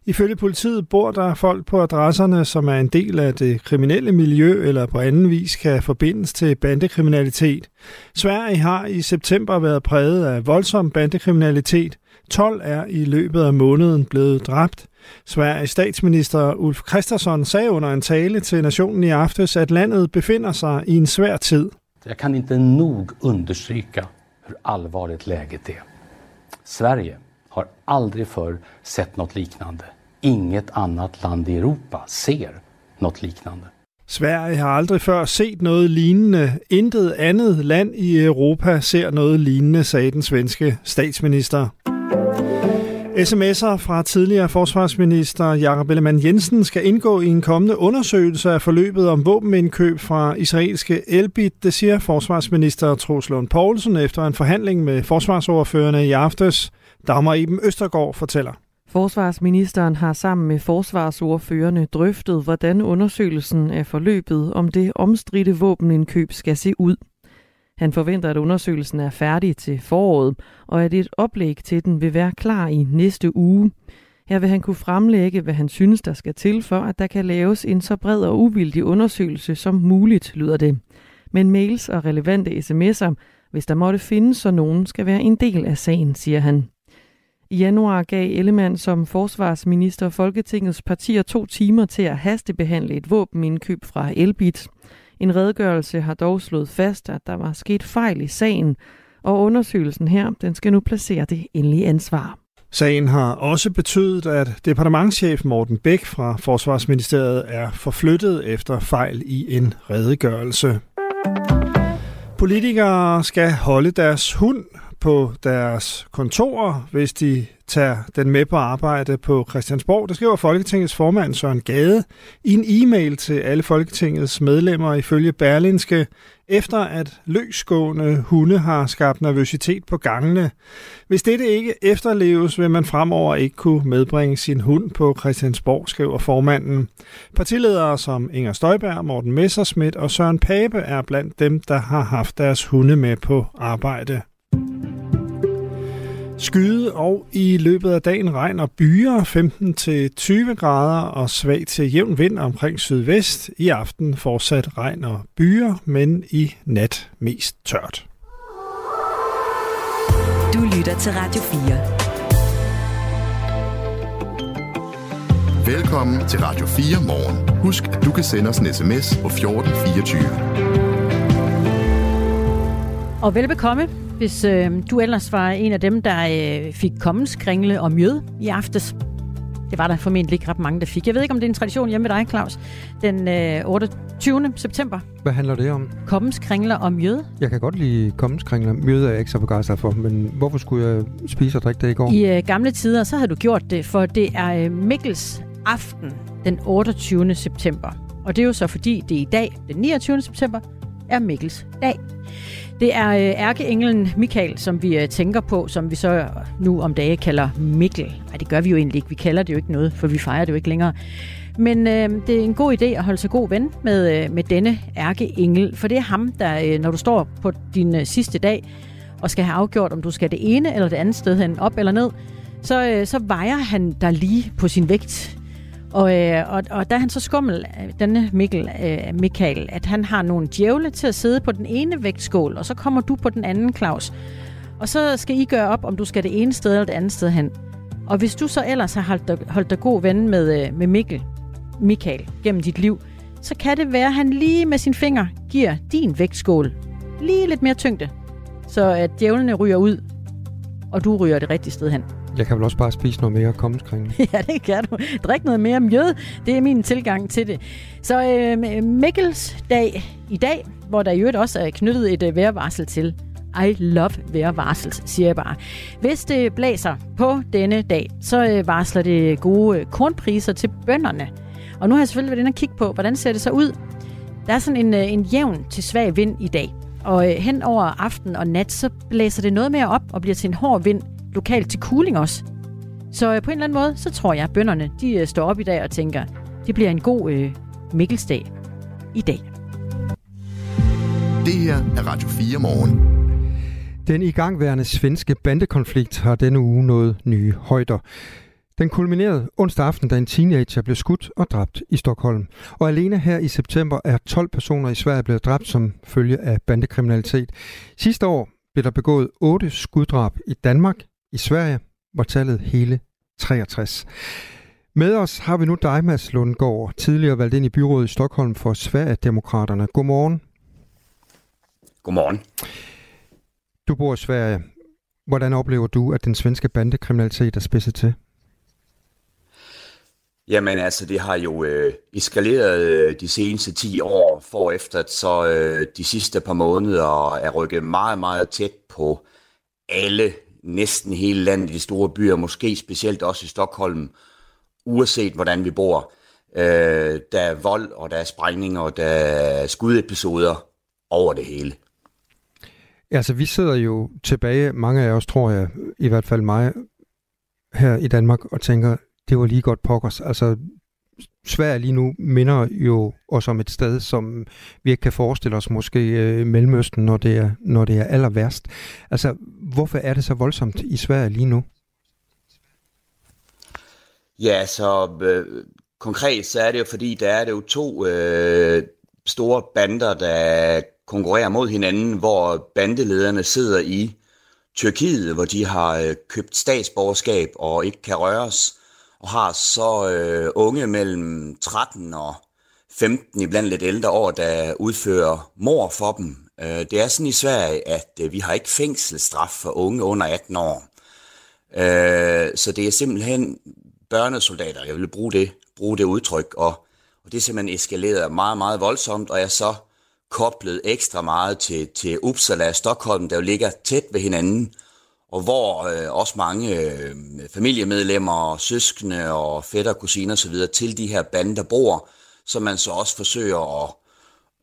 Ifølge politiet bor der folk på adresserne, som er en del af det kriminelle miljø eller på anden vis kan forbindes til bandekriminalitet. Sverige har i september været præget af voldsom bandekriminalitet. 12 er i løbet af måneden blevet dræbt. Sveriges statsminister Ulf Kristersson sagde under en tale til nationen i aftes, at landet befinder sig i en svær tid. Jeg kan inte nog understryka hur allvarligt läget är. Sverige har aldrig förr sett något liknande. Inget annat land i Europa ser något liknande. Sverige har aldrig før set noget lignende. Intet andet land i Europa ser noget lignende, sagde den svenske statsminister. SMS'er fra tidligere forsvarsminister Jakob Ellemann Jensen skal indgå i en kommende undersøgelse af forløbet om våbenindkøb fra israelske Elbit, det siger forsvarsminister Troels Lund Poulsen efter en forhandling med forsvarsoverførende i aftes. Dagmar Iben Østergaard fortæller. Forsvarsministeren har sammen med forsvarsordførende drøftet, hvordan undersøgelsen af forløbet om det omstridte våbenindkøb skal se ud. Han forventer, at undersøgelsen er færdig til foråret, og at et oplæg til den vil være klar i næste uge. Her vil han kunne fremlægge, hvad han synes, der skal til for, at der kan laves en så bred og uvildig undersøgelse som muligt, lyder det. Men mails og relevante sms'er, hvis der måtte findes, så nogen skal være en del af sagen, siger han. I januar gav Ellemann som forsvarsminister Folketingets partier to timer til at hastebehandle et våbenindkøb fra Elbit. En redegørelse har dog slået fast, at der var sket fejl i sagen, og undersøgelsen her den skal nu placere det endelige ansvar. Sagen har også betydet, at departementschef Morten Bæk fra Forsvarsministeriet er forflyttet efter fejl i en redegørelse. Politikere skal holde deres hund på deres kontorer, hvis de tager den med på arbejde på Christiansborg. Det skriver Folketingets formand Søren Gade i en e-mail til alle Folketingets medlemmer ifølge Berlinske, efter at løsgående hunde har skabt nervøsitet på gangene. Hvis dette ikke efterleves, vil man fremover ikke kunne medbringe sin hund på Christiansborg, skriver formanden. Partiledere som Inger Støjberg, Morten Messerschmidt og Søren Pape er blandt dem, der har haft deres hunde med på arbejde. Skyde og i løbet af dagen regn og byer 15-20 grader og svag til jævn vind omkring sydvest. I aften fortsat regn og byer, men i nat mest tørt. Du lytter til Radio 4. Velkommen til Radio 4 morgen. Husk, at du kan sende os en sms på 1424. Og velbekomme hvis øh, du ellers var en af dem, der øh, fik kommenskringle og mjød i aftes. Det var der formentlig ikke ret mange, der fik. Jeg ved ikke, om det er en tradition hjemme ved dig, Claus. Den øh, 28. september. Hvad handler det om? Kommenskringler og mjød. Jeg kan godt lide kommenskringler. Mjød er jeg ikke så begejstret for, men hvorfor skulle jeg spise og drikke det i går? I øh, gamle tider, så havde du gjort det, for det er øh, Mikkels aften den 28. september. Og det er jo så fordi, det er i dag, den 29. september, er Mikkels dag. Det er øh, ærkeenglen Michael, som vi øh, tænker på, som vi så nu om dage kalder Mikkel. Nej, det gør vi jo egentlig ikke. Vi kalder det jo ikke noget, for vi fejrer det jo ikke længere. Men øh, det er en god idé at holde sig god ven med, øh, med denne ærkeengel, for det er ham, der, øh, når du står på din øh, sidste dag og skal have afgjort, om du skal det ene eller det andet sted hen, op eller ned, så, øh, så vejer han der lige på sin vægt. Og, øh, og, og der er han så skummel, øh, denne Mikkel, øh, Michael, at han har nogle djævle til at sidde på den ene vægtskål, og så kommer du på den anden, Claus. Og så skal I gøre op, om du skal det ene sted eller det andet sted hen. Og hvis du så ellers har holdt dig, holdt dig god ven med, øh, med Mikkel, Michael gennem dit liv, så kan det være, at han lige med sin finger giver din vægtskål lige lidt mere tyngde, så at djævlene ryger ud, og du ryger det rigtige sted hen. Jeg kan vel også bare spise noget mere kommenskring. ja, det kan du. Drik noget mere mjød. Det er min tilgang til det. Så øh, Mikkels dag i dag, hvor der i øvrigt også er knyttet et øh, vejrvarsel til. I love vejrvarsel, siger jeg bare. Hvis det blæser på denne dag, så øh, varsler det gode øh, kornpriser til bønderne. Og nu har jeg selvfølgelig været inde og kigge på, hvordan ser det så ud. Der er sådan en, øh, en jævn til svag vind i dag. Og øh, hen over aften og nat, så blæser det noget mere op og bliver til en hård vind lokalt til cooling også. Så øh, på en eller anden måde, så tror jeg, at bønderne de, øh, står op i dag og tænker, det bliver en god øh, Mikkelsdag i dag. Det her er Radio 4 morgen. Den igangværende svenske bandekonflikt har denne uge nået nye højder. Den kulminerede onsdag aften, da en teenager blev skudt og dræbt i Stockholm. Og alene her i september er 12 personer i Sverige blevet dræbt som følge af bandekriminalitet. Sidste år blev der begået 8 skuddrab i Danmark. I Sverige var tallet hele 63. Med os har vi nu dig, Mads Lundgaard, tidligere valgt ind i byrådet i Stockholm for Sverigedemokraterne. Godmorgen. Godmorgen. Du bor i Sverige. Hvordan oplever du, at den svenske bandekriminalitet er spidset til? Jamen altså, det har jo øh, eskaleret øh, de seneste 10 år, for efter at så øh, de sidste par måneder er rykket meget, meget tæt på alle, næsten hele landet i de store byer, måske specielt også i Stockholm, uanset hvordan vi bor. Øh, der er vold, og der er sprængninger, og der er skudepisoder over det hele. Altså, vi sidder jo tilbage, mange af os tror jeg, i hvert fald mig, her i Danmark, og tænker, det var lige godt pokkers. Altså, Sverige lige nu minder jo os om et sted, som vi ikke kan forestille os måske øh, Mellemøsten, når det, er, når det er aller værst. Altså, hvorfor er det så voldsomt i Sverige lige nu? Ja, så øh, konkret så er det jo, fordi der er det jo to øh, store bander, der konkurrerer mod hinanden, hvor bandelederne sidder i Tyrkiet, hvor de har øh, købt statsborgerskab og ikke kan røres og har så øh, unge mellem 13 og 15, iblandt lidt ældre år, der udfører mor for dem. Øh, det er sådan i Sverige, at øh, vi har ikke fængselsstraf for unge under 18 år. Øh, så det er simpelthen børnesoldater, jeg vil bruge det, bruge det udtryk, og, og det er simpelthen eskaleret meget, meget voldsomt, og jeg så koblet ekstra meget til, til Uppsala og Stockholm, der jo ligger tæt ved hinanden, og hvor øh, også mange øh, familiemedlemmer, søskende og fætter, kusiner osv. til de her bander bor, som man så også forsøger at,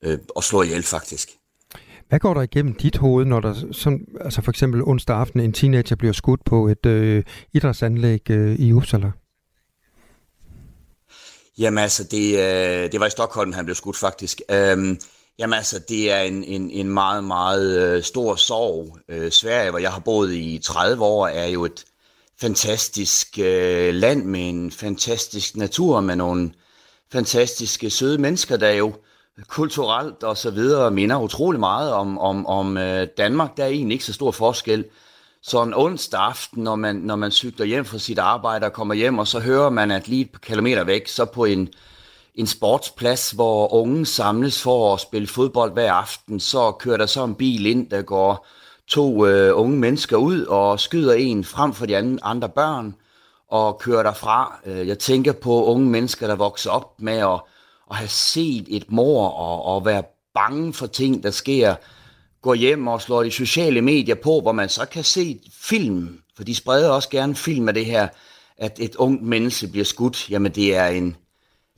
øh, at slå ihjel faktisk. Hvad går der igennem dit hoved, når der som, altså for eksempel onsdag aften en teenager bliver skudt på et øh, idrætsanlæg øh, i Uppsala? Jamen altså, det, øh, det var i Stockholm, han blev skudt faktisk. Øhm, Jamen altså, det er en, en, en meget, meget øh, stor sorg. Øh, Sverige, hvor jeg har boet i 30 år, er jo et fantastisk øh, land med en fantastisk natur, med nogle fantastiske søde mennesker, der jo kulturelt og så videre minder utrolig meget om, om, om øh, Danmark. Der er egentlig ikke så stor forskel. Så en onsdag aften, når man, når man cykler hjem fra sit arbejde og kommer hjem, og så hører man, at lige et par kilometer væk, så på en en sportsplads, hvor unge samles for at spille fodbold hver aften, så kører der så en bil ind, der går to øh, unge mennesker ud og skyder en frem for de andre, andre børn og kører derfra. Øh, jeg tænker på unge mennesker, der vokser op med at, at have set et mor og, og være bange for ting, der sker. Går hjem og slår de sociale medier på, hvor man så kan se film, for de spreder også gerne film af det her, at et ungt menneske bliver skudt. Jamen det er en,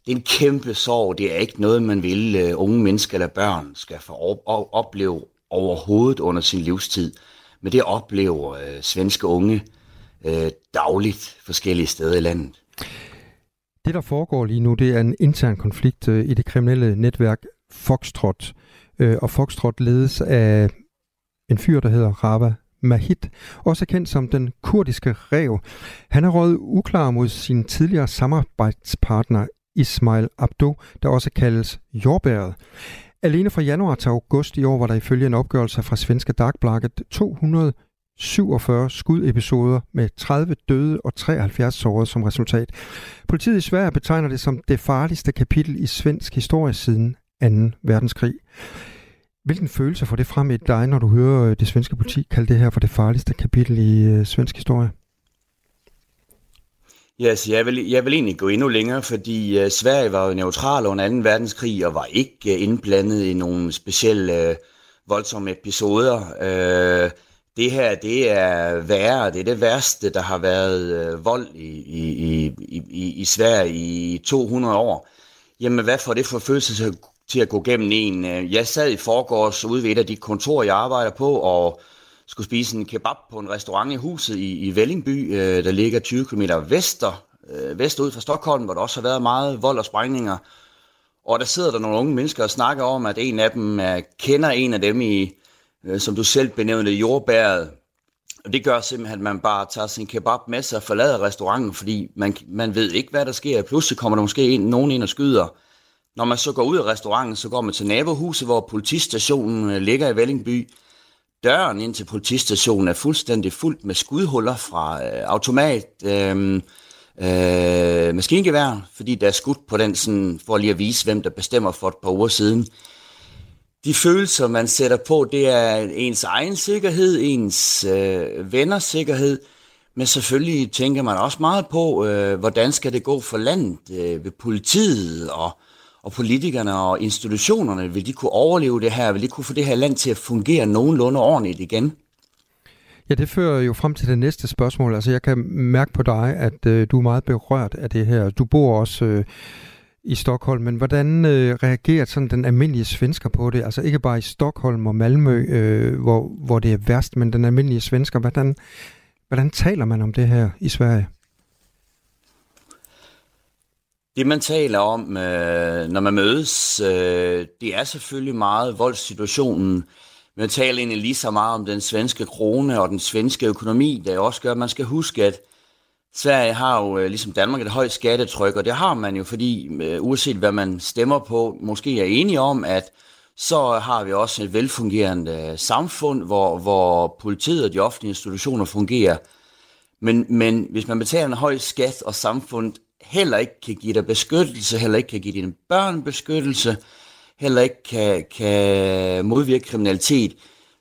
det er en kæmpe sorg. Det er ikke noget, man vil uh, unge mennesker eller børn skal få op- opleve overhovedet under sin livstid. Men det oplever uh, svenske unge uh, dagligt forskellige steder i landet. Det, der foregår lige nu, det er en intern konflikt uh, i det kriminelle netværk Foxtrot. Uh, og Foxtrot ledes af en fyr, der hedder Rava Mahid, også kendt som den kurdiske rev. Han er røget uklar mod sin tidligere samarbejdspartner Ismail Abdo, der også kaldes Jordbæret. Alene fra januar til august i år var der ifølge en opgørelse fra svenske Dagbladet 247 skudepisoder med 30 døde og 73 sårede som resultat. Politiet i Sverige betegner det som det farligste kapitel i svensk historie siden 2. verdenskrig. Hvilken følelse får det frem i dig, når du hører øh, det svenske politi kalde det her for det farligste kapitel i øh, svensk historie? Ja, yes, jeg vil, jeg vil egentlig gå endnu længere, fordi uh, Sverige var jo neutral under 2. verdenskrig og var ikke uh, indblandet i nogle specielle uh, voldsomme episoder. Uh, det her, det er værre, det er det værste, der har været uh, vold i, i, i, i, i Sverige i 200 år. Jamen, hvad får det for følelse til, til at gå gennem en? Jeg sad i forgårs ude ved et af de kontorer, jeg arbejder på, og skulle spise en kebab på en restaurant i huset i, i Vellingby, øh, der ligger 20 km vester, øh, vest ud fra Stockholm, hvor der også har været meget vold og sprængninger. Og der sidder der nogle unge mennesker og snakker om, at en af dem er, kender en af dem i, øh, som du selv benævnte, jordbæret. Og det gør simpelthen, at man bare tager sin kebab med sig og forlader restauranten, fordi man, man ved ikke, hvad der sker. Pludselig kommer der måske en, nogen ind og skyder. Når man så går ud af restauranten, så går man til nabohuset, hvor politistationen øh, ligger i Vellingby. Døren ind til politistationen er fuldstændig fuldt med skudhuller fra øh, automat, øh, øh, maskingevær, fordi der er skudt på den, sådan, for lige at vise, hvem der bestemmer for et par uger siden. De følelser, man sætter på, det er ens egen sikkerhed, ens øh, venners sikkerhed, men selvfølgelig tænker man også meget på, øh, hvordan skal det gå for landet øh, ved politiet og og politikerne og institutionerne, vil de kunne overleve det her? Vil de kunne få det her land til at fungere nogenlunde ordentligt igen? Ja, det fører jo frem til det næste spørgsmål. Altså, jeg kan mærke på dig, at øh, du er meget berørt af det her. Du bor også øh, i Stockholm, men hvordan øh, reagerer sådan den almindelige svensker på det? Altså ikke bare i Stockholm og Malmø, øh, hvor, hvor det er værst, men den almindelige svensker. Hvordan, hvordan taler man om det her i Sverige? Det man taler om, øh, når man mødes, øh, det er selvfølgelig meget voldssituationen. Men man taler egentlig lige så meget om den svenske krone og den svenske økonomi, der også gør, at man skal huske, at Sverige har jo, øh, ligesom Danmark, et højt skattetryk, og det har man jo, fordi øh, uanset hvad man stemmer på, måske er enige om, at så har vi også et velfungerende øh, samfund, hvor, hvor politiet og de offentlige institutioner fungerer. Men, men hvis man betaler en høj skat, og samfundet heller ikke kan give dig beskyttelse, heller ikke kan give dine børn beskyttelse, heller ikke kan, kan modvirke kriminalitet.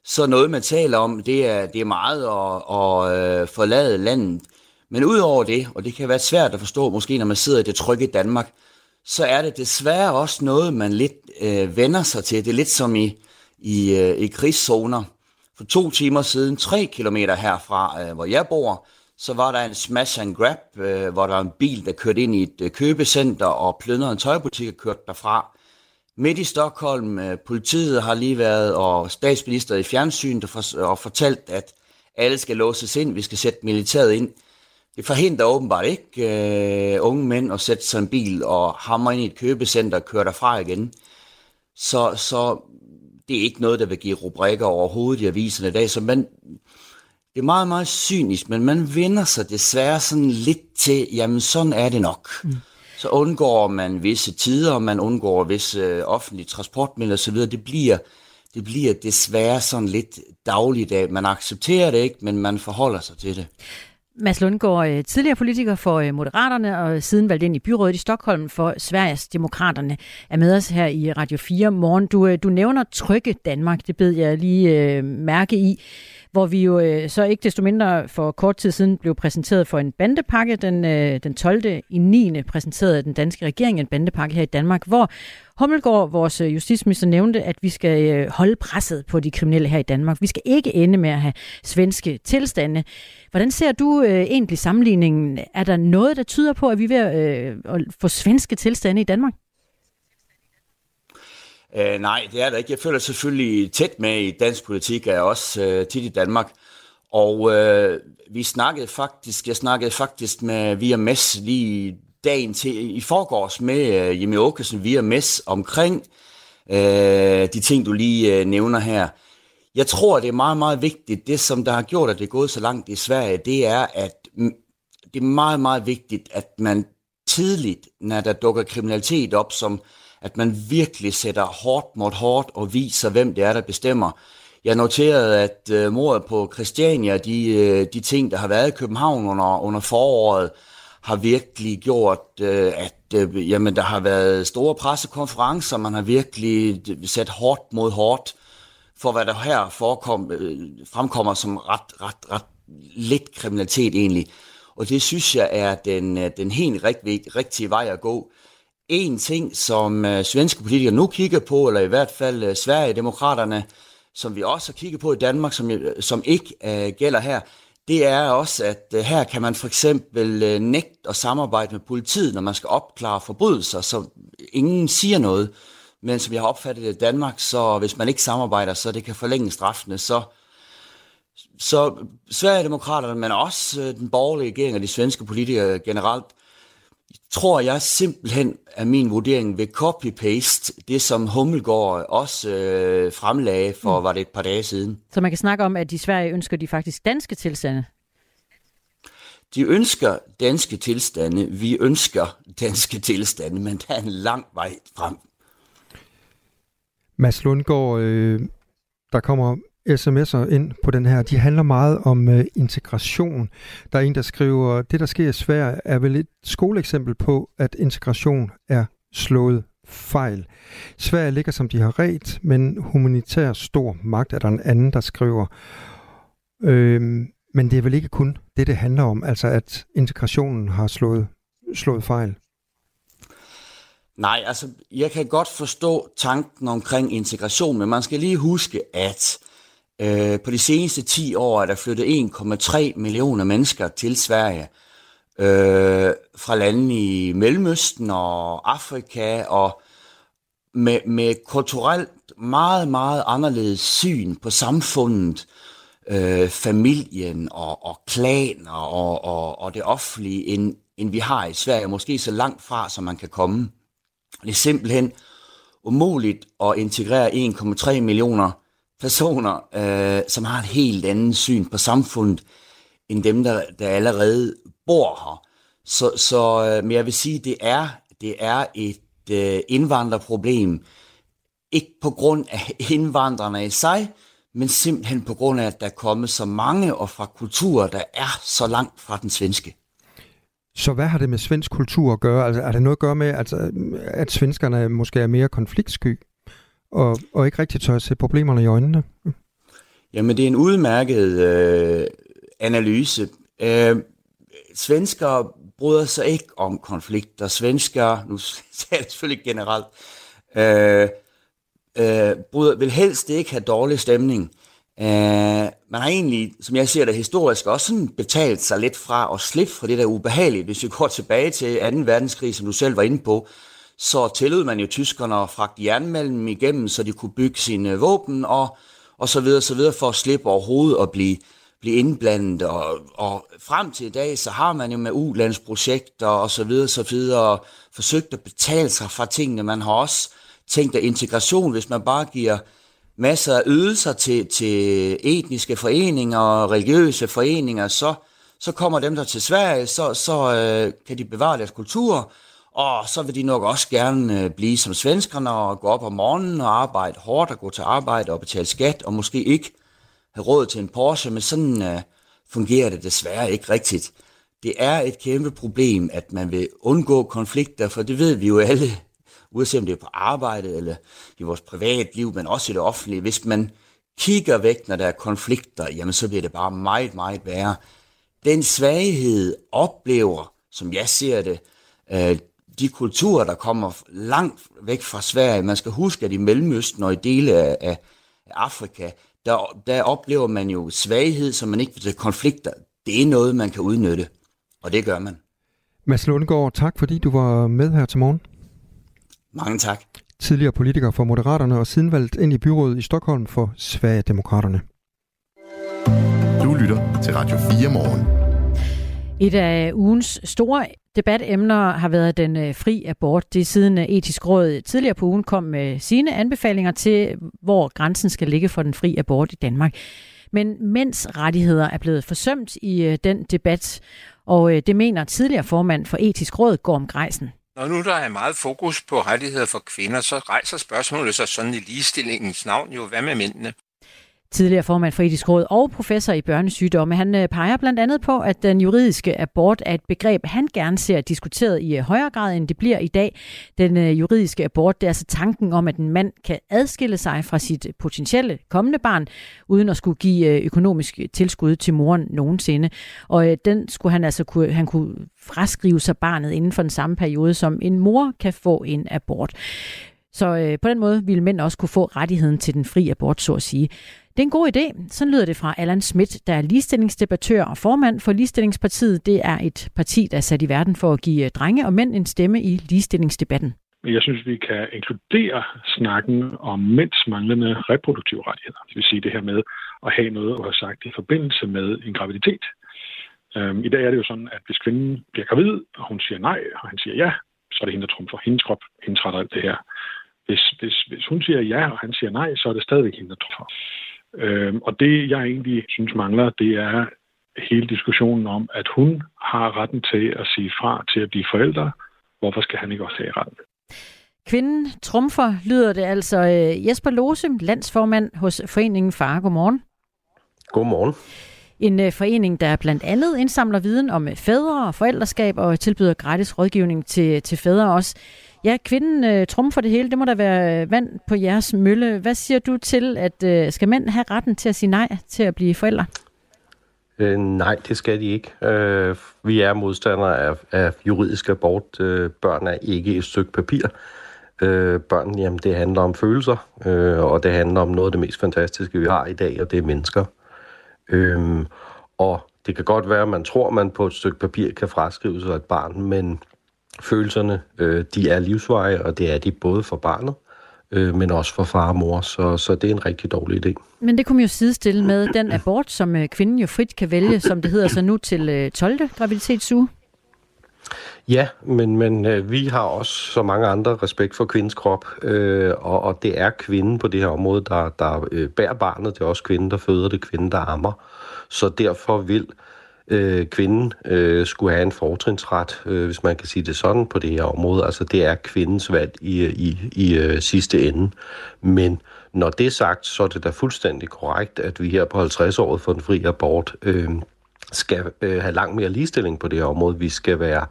Så noget, man taler om, det er, det er meget at, at øh, forlade landet. Men udover det, og det kan være svært at forstå, måske når man sidder i det trygge Danmark, så er det desværre også noget, man lidt øh, vender sig til. Det er lidt som i, i, øh, i krigszoner. For to timer siden, tre kilometer herfra, øh, hvor jeg bor, så var der en smash and grab, øh, hvor der var en bil, der kørte ind i et øh, købecenter og plyndrede en tøjbutik og kørte derfra. Midt i Stockholm, øh, politiet har lige været, og statsminister i fjernsynet og, for, og fortalt, at alle skal låses ind, vi skal sætte militæret ind. Det forhindrer åbenbart ikke øh, unge mænd at sætte sig en bil og hamre ind i et købecenter og køre derfra igen. Så, så det er ikke noget, der vil give rubrikker overhovedet i aviserne i dag. Så man, det er meget, meget cynisk, men man vender sig desværre sådan lidt til, jamen sådan er det nok. Mm. Så undgår man visse tider, og man undgår visse øh, offentlige transportmidler osv. Det bliver, det bliver desværre sådan lidt dagligdag. Man accepterer det ikke, men man forholder sig til det. Mads Lundgaard, øh, tidligere politiker for øh, Moderaterne og siden valgt ind i byrådet i Stockholm for Sveriges Demokraterne, er med os her i Radio 4 morgen. Du, du nævner Trygge Danmark, det bed jeg lige mærke i hvor vi jo øh, så ikke desto mindre for kort tid siden blev præsenteret for en bandepakke. Den, øh, den 12. i 9. præsenterede den danske regering en bandepakke her i Danmark, hvor Hummelgaard, vores øh, justitsminister, nævnte, at vi skal øh, holde presset på de kriminelle her i Danmark. Vi skal ikke ende med at have svenske tilstande. Hvordan ser du øh, egentlig sammenligningen? Er der noget, der tyder på, at vi er ved at, øh, at få svenske tilstande i Danmark? Øh, nej, det er der ikke. Jeg føler selvfølgelig tæt med i dansk politik, er også øh, tit i Danmark. Og øh, vi snakkede faktisk, jeg snakkede faktisk med Via Mess lige dagen til i forgårs med øh, Jimmy Åkesson via MES omkring øh, de ting, du lige øh, nævner her. Jeg tror, det er meget, meget vigtigt. Det, som der har gjort, at det er gået så langt i Sverige, det er, at det er meget, meget vigtigt, at man tidligt, når der dukker kriminalitet op, som at man virkelig sætter hårdt mod hårdt og viser, hvem det er, der bestemmer. Jeg noterede, at øh, mordet på Christiania, de, øh, de ting, der har været i København under, under foråret, har virkelig gjort, øh, at øh, jamen, der har været store pressekonferencer, man har virkelig øh, sat hårdt mod hårdt, for hvad der her forekom, øh, fremkommer som ret, ret, ret lidt kriminalitet egentlig. Og det synes jeg er den, øh, den helt rigt, rigtige vej at gå. En ting, som uh, svenske politikere nu kigger på, eller i hvert fald uh, Sverigedemokraterne, som vi også har kigget på i Danmark, som, øh, som ikke uh, gælder her, det er også, at uh, her kan man for eksempel uh, nægte at samarbejde med politiet, når man skal opklare forbrydelser, så ingen siger noget. Men som jeg har opfattet det i Danmark, så hvis man ikke samarbejder, så det kan forlænge straffene, så så Sverigedemokraterne, men også øh, den borgerlige regering og de svenske politikere generelt, tror jeg simpelthen, at min vurdering vil copy-paste det, som Hummelgaard også øh, fremlagde for, mm. var det et par dage siden. Så man kan snakke om, at de Sverige ønsker de faktisk danske tilstande? De ønsker danske tilstande, vi ønsker danske tilstande, men der er en lang vej frem. Mads Lundgaard, øh, der kommer sms'er ind på den her. De handler meget om øh, integration. Der er en, der skriver, det der sker i Sverige er vel et skoleeksempel på, at integration er slået fejl. Sverige ligger som de har ret, men humanitær stor magt er der en anden, der skriver. Øhm, men det er vel ikke kun det, det handler om, altså at integrationen har slået, slået fejl. Nej, altså jeg kan godt forstå tanken omkring integration, men man skal lige huske, at Øh, på de seneste 10 år er der flyttet 1,3 millioner mennesker til Sverige øh, fra lande i Mellemøsten og Afrika og med, med kulturelt meget, meget anderledes syn på samfundet, øh, familien og, og klaner og, og, og det offentlige, end, end vi har i Sverige. Måske så langt fra, som man kan komme. Det er simpelthen umuligt at integrere 1,3 millioner personer, øh, som har et helt andet syn på samfundet, end dem, der, der allerede bor her. Så, så øh, men jeg vil sige, det er, det er et øh, indvandrerproblem, ikke på grund af indvandrerne i sig, men simpelthen på grund af, at der er kommet så mange og fra kulturer, der er så langt fra den svenske. Så hvad har det med svensk kultur at gøre? Altså, er det noget at gøre med, at, at svenskerne måske er mere konfliktsky? Og, og ikke rigtig tør at se problemerne i øjnene? Jamen, det er en udmærket øh, analyse. Øh, svensker bryder sig ikke om konflikter. Svensker, nu siger jeg selvfølgelig generelt, øh, øh, bryder, vil helst ikke have dårlig stemning. Øh, man har egentlig, som jeg ser det historisk, også sådan betalt sig lidt fra at slippe fra det der ubehagelige. Hvis vi går tilbage til 2. verdenskrig, som du selv var inde på, så tillod man jo tyskerne at fragte jernmalm igennem, så de kunne bygge sine øh, våben og, og så videre, så videre for at slippe overhovedet at blive, blive indblandet. Og, og frem til i dag, så har man jo med ulandsprojekter og så videre, så videre forsøgt at betale sig fra tingene. Man har også tænkt at integration, hvis man bare giver masser af ydelser til, til etniske foreninger og religiøse foreninger, så, så kommer dem der til Sverige, så, så øh, kan de bevare deres kultur, og så vil de nok også gerne øh, blive som svenskerne og gå op om morgenen og arbejde hårdt og gå til arbejde og betale skat og måske ikke have råd til en Porsche, men sådan uh, fungerer det desværre ikke rigtigt. Det er et kæmpe problem, at man vil undgå konflikter, for det ved vi jo alle, uanset om det er på arbejde eller i vores privatliv, men også i det offentlige. Hvis man kigger væk, når der er konflikter, jamen så bliver det bare meget, meget værre. Den svaghed oplever, som jeg ser det, øh, de kulturer, der kommer langt væk fra Sverige. Man skal huske, at i Mellemøsten og i dele af, af Afrika, der, der oplever man jo svaghed, som man ikke vil konflikter. Det er noget, man kan udnytte, og det gør man. Mads Lundgaard, tak fordi du var med her til morgen. Mange tak. Tidligere politiker for Moderaterne og siden valgt ind i byrådet i Stockholm for Sverigedemokraterne. Du lytter til Radio 4 morgen. Et af ugens store debatemner har været den øh, fri abort. Det er siden øh, etisk råd tidligere på ugen kom med sine anbefalinger til, hvor grænsen skal ligge for den fri abort i Danmark. Men mænds rettigheder er blevet forsømt i øh, den debat, og det mener tidligere formand for etisk råd, Gorm Greisen. Når nu der er meget fokus på rettigheder for kvinder, så rejser spørgsmålet sig sådan i ligestillingens navn jo, hvad med mændene? Tidligere formand for etisk råd og professor i børnesygdomme. Han øh, peger blandt andet på, at den juridiske abort er et begreb, han gerne ser diskuteret i øh, højere grad, end det bliver i dag. Den øh, juridiske abort, det er altså tanken om, at en mand kan adskille sig fra sit potentielle kommende barn, uden at skulle give økonomisk tilskud til moren nogensinde. Og den skulle han altså kunne, han kunne fraskrive sig barnet inden for den samme periode, som en mor kan få en abort. Så øh, på den måde ville mænd også kunne få rettigheden til den fri abort, så at sige. Det er en god idé. Så lyder det fra Allan Schmidt, der er ligestillingsdebattør og formand for Ligestillingspartiet. Det er et parti, der er sat i verden for at give øh, drenge og mænd en stemme i ligestillingsdebatten. Jeg synes, vi kan inkludere snakken om mænds manglende reproduktive rettigheder. Det vil sige det her med at have noget at have sagt i forbindelse med en graviditet. Øhm, I dag er det jo sådan, at hvis kvinden bliver gravid, og hun siger nej, og han siger ja, så er det hende, der trumfer hendes krop, hendes retter alt det her. Hvis, hvis, hvis hun siger ja, og han siger nej, så er det stadigvæk hende, der trumfer. Øhm, og det, jeg egentlig synes mangler, det er hele diskussionen om, at hun har retten til at sige fra til at blive forældre. Hvorfor skal han ikke også have retten? Kvinden trumfer, lyder det altså. Øh, Jesper Lose, landsformand hos Foreningen Far. Godmorgen. Godmorgen. En øh, forening, der blandt andet indsamler viden om fædre og forældreskab og tilbyder gratis rådgivning til, til fædre også. Ja, kvinden øh, trumfer det hele. Det må da være øh, vand på jeres mølle. Hvad siger du til, at øh, skal mænd have retten til at sige nej til at blive forældre? Øh, nej, det skal de ikke. Øh, vi er modstandere af, af juridisk abort. Øh, børn er ikke et stykke papir. Øh, børn, jamen, det handler om følelser, øh, og det handler om noget af det mest fantastiske, vi har i dag, og det er mennesker. Øh, og det kan godt være, at man tror, at man på et stykke papir kan fraskrive sig et barn, men følelserne, øh, de er livsveje, og det er de både for barnet, øh, men også for far og mor, så, så det er en rigtig dårlig idé. Men det kunne man jo sidestille med den abort, som øh, kvinden jo frit kan vælge, som det hedder så nu til øh, 12. graviditetsuge. Ja, men, men øh, vi har også så mange andre respekt for kvindens krop, øh, og, og det er kvinden på det her område, der, der øh, bærer barnet. Det er også kvinden, der føder det, kvinden, der ammer. Så derfor vil øh, øh, kvinden øh, skulle have en fortrinsret, øh, hvis man kan sige det sådan, på det her område. Altså det er kvindens valg i, i, i øh, sidste ende. Men når det er sagt, så er det da fuldstændig korrekt, at vi her på 50-året for den fri abort øh, skal øh, have langt mere ligestilling på det her område. Vi skal være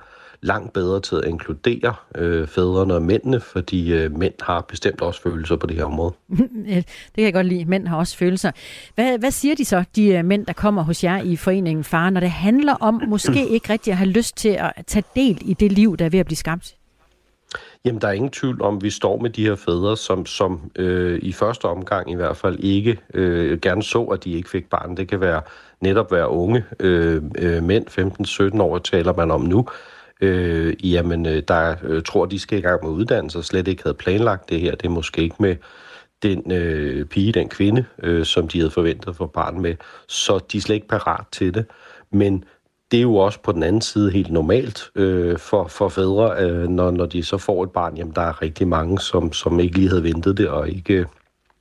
langt bedre til at inkludere øh, fædrene og mændene, fordi øh, mænd har bestemt også følelser på det her område. det kan jeg godt lide. Mænd har også følelser. Hvad, hvad siger de så, de øh, mænd, der kommer hos jer i foreningen Far, når det handler om måske ikke rigtig at have lyst til at tage del i det liv, der er ved at blive skabt? Jamen, der er ingen tvivl om, at vi står med de her fædre, som, som øh, i første omgang i hvert fald ikke øh, gerne så, at de ikke fik barn. Det kan være netop være unge øh, øh, mænd, 15-17 år taler man om nu, øh, jamen, øh, der øh, tror, de skal i gang med uddannelse, og slet ikke havde planlagt det her. Det er måske ikke med den øh, pige, den kvinde, øh, som de havde forventet for barn med, så de er slet ikke parat til det. Men det er jo også på den anden side helt normalt øh, for, for fædre, øh, når, når de så får et barn. Jamen, der er rigtig mange, som, som ikke lige havde ventet det, og ikke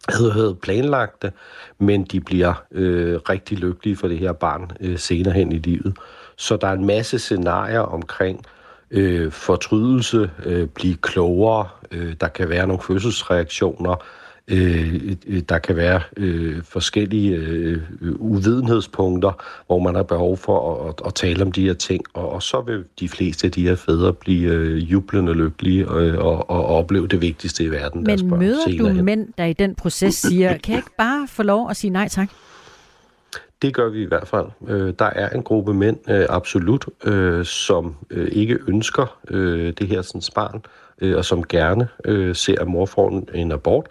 havde, havde planlagt det, men de bliver øh, rigtig lykkelige for det her barn øh, senere hen i livet. Så der er en masse scenarier omkring øh, fortrydelse, øh, blive klogere, øh, der kan være nogle fødselsreaktioner, øh, der kan være øh, forskellige øh, uvidenhedspunkter, hvor man har behov for at, at, tale om de her ting, og, og så vil de fleste af de her fædre blive øh, jublende lykkelige og, og, og opleve det vigtigste i verden. Men møder du hen. mænd, der i den proces siger, kan jeg ikke bare få lov at sige nej tak? Det gør vi i hvert fald. Øh, der er en gruppe mænd, øh, absolut, øh, som øh, ikke ønsker øh, det her sådan barn, øh, og som gerne øh, ser, at mor får en, en abort.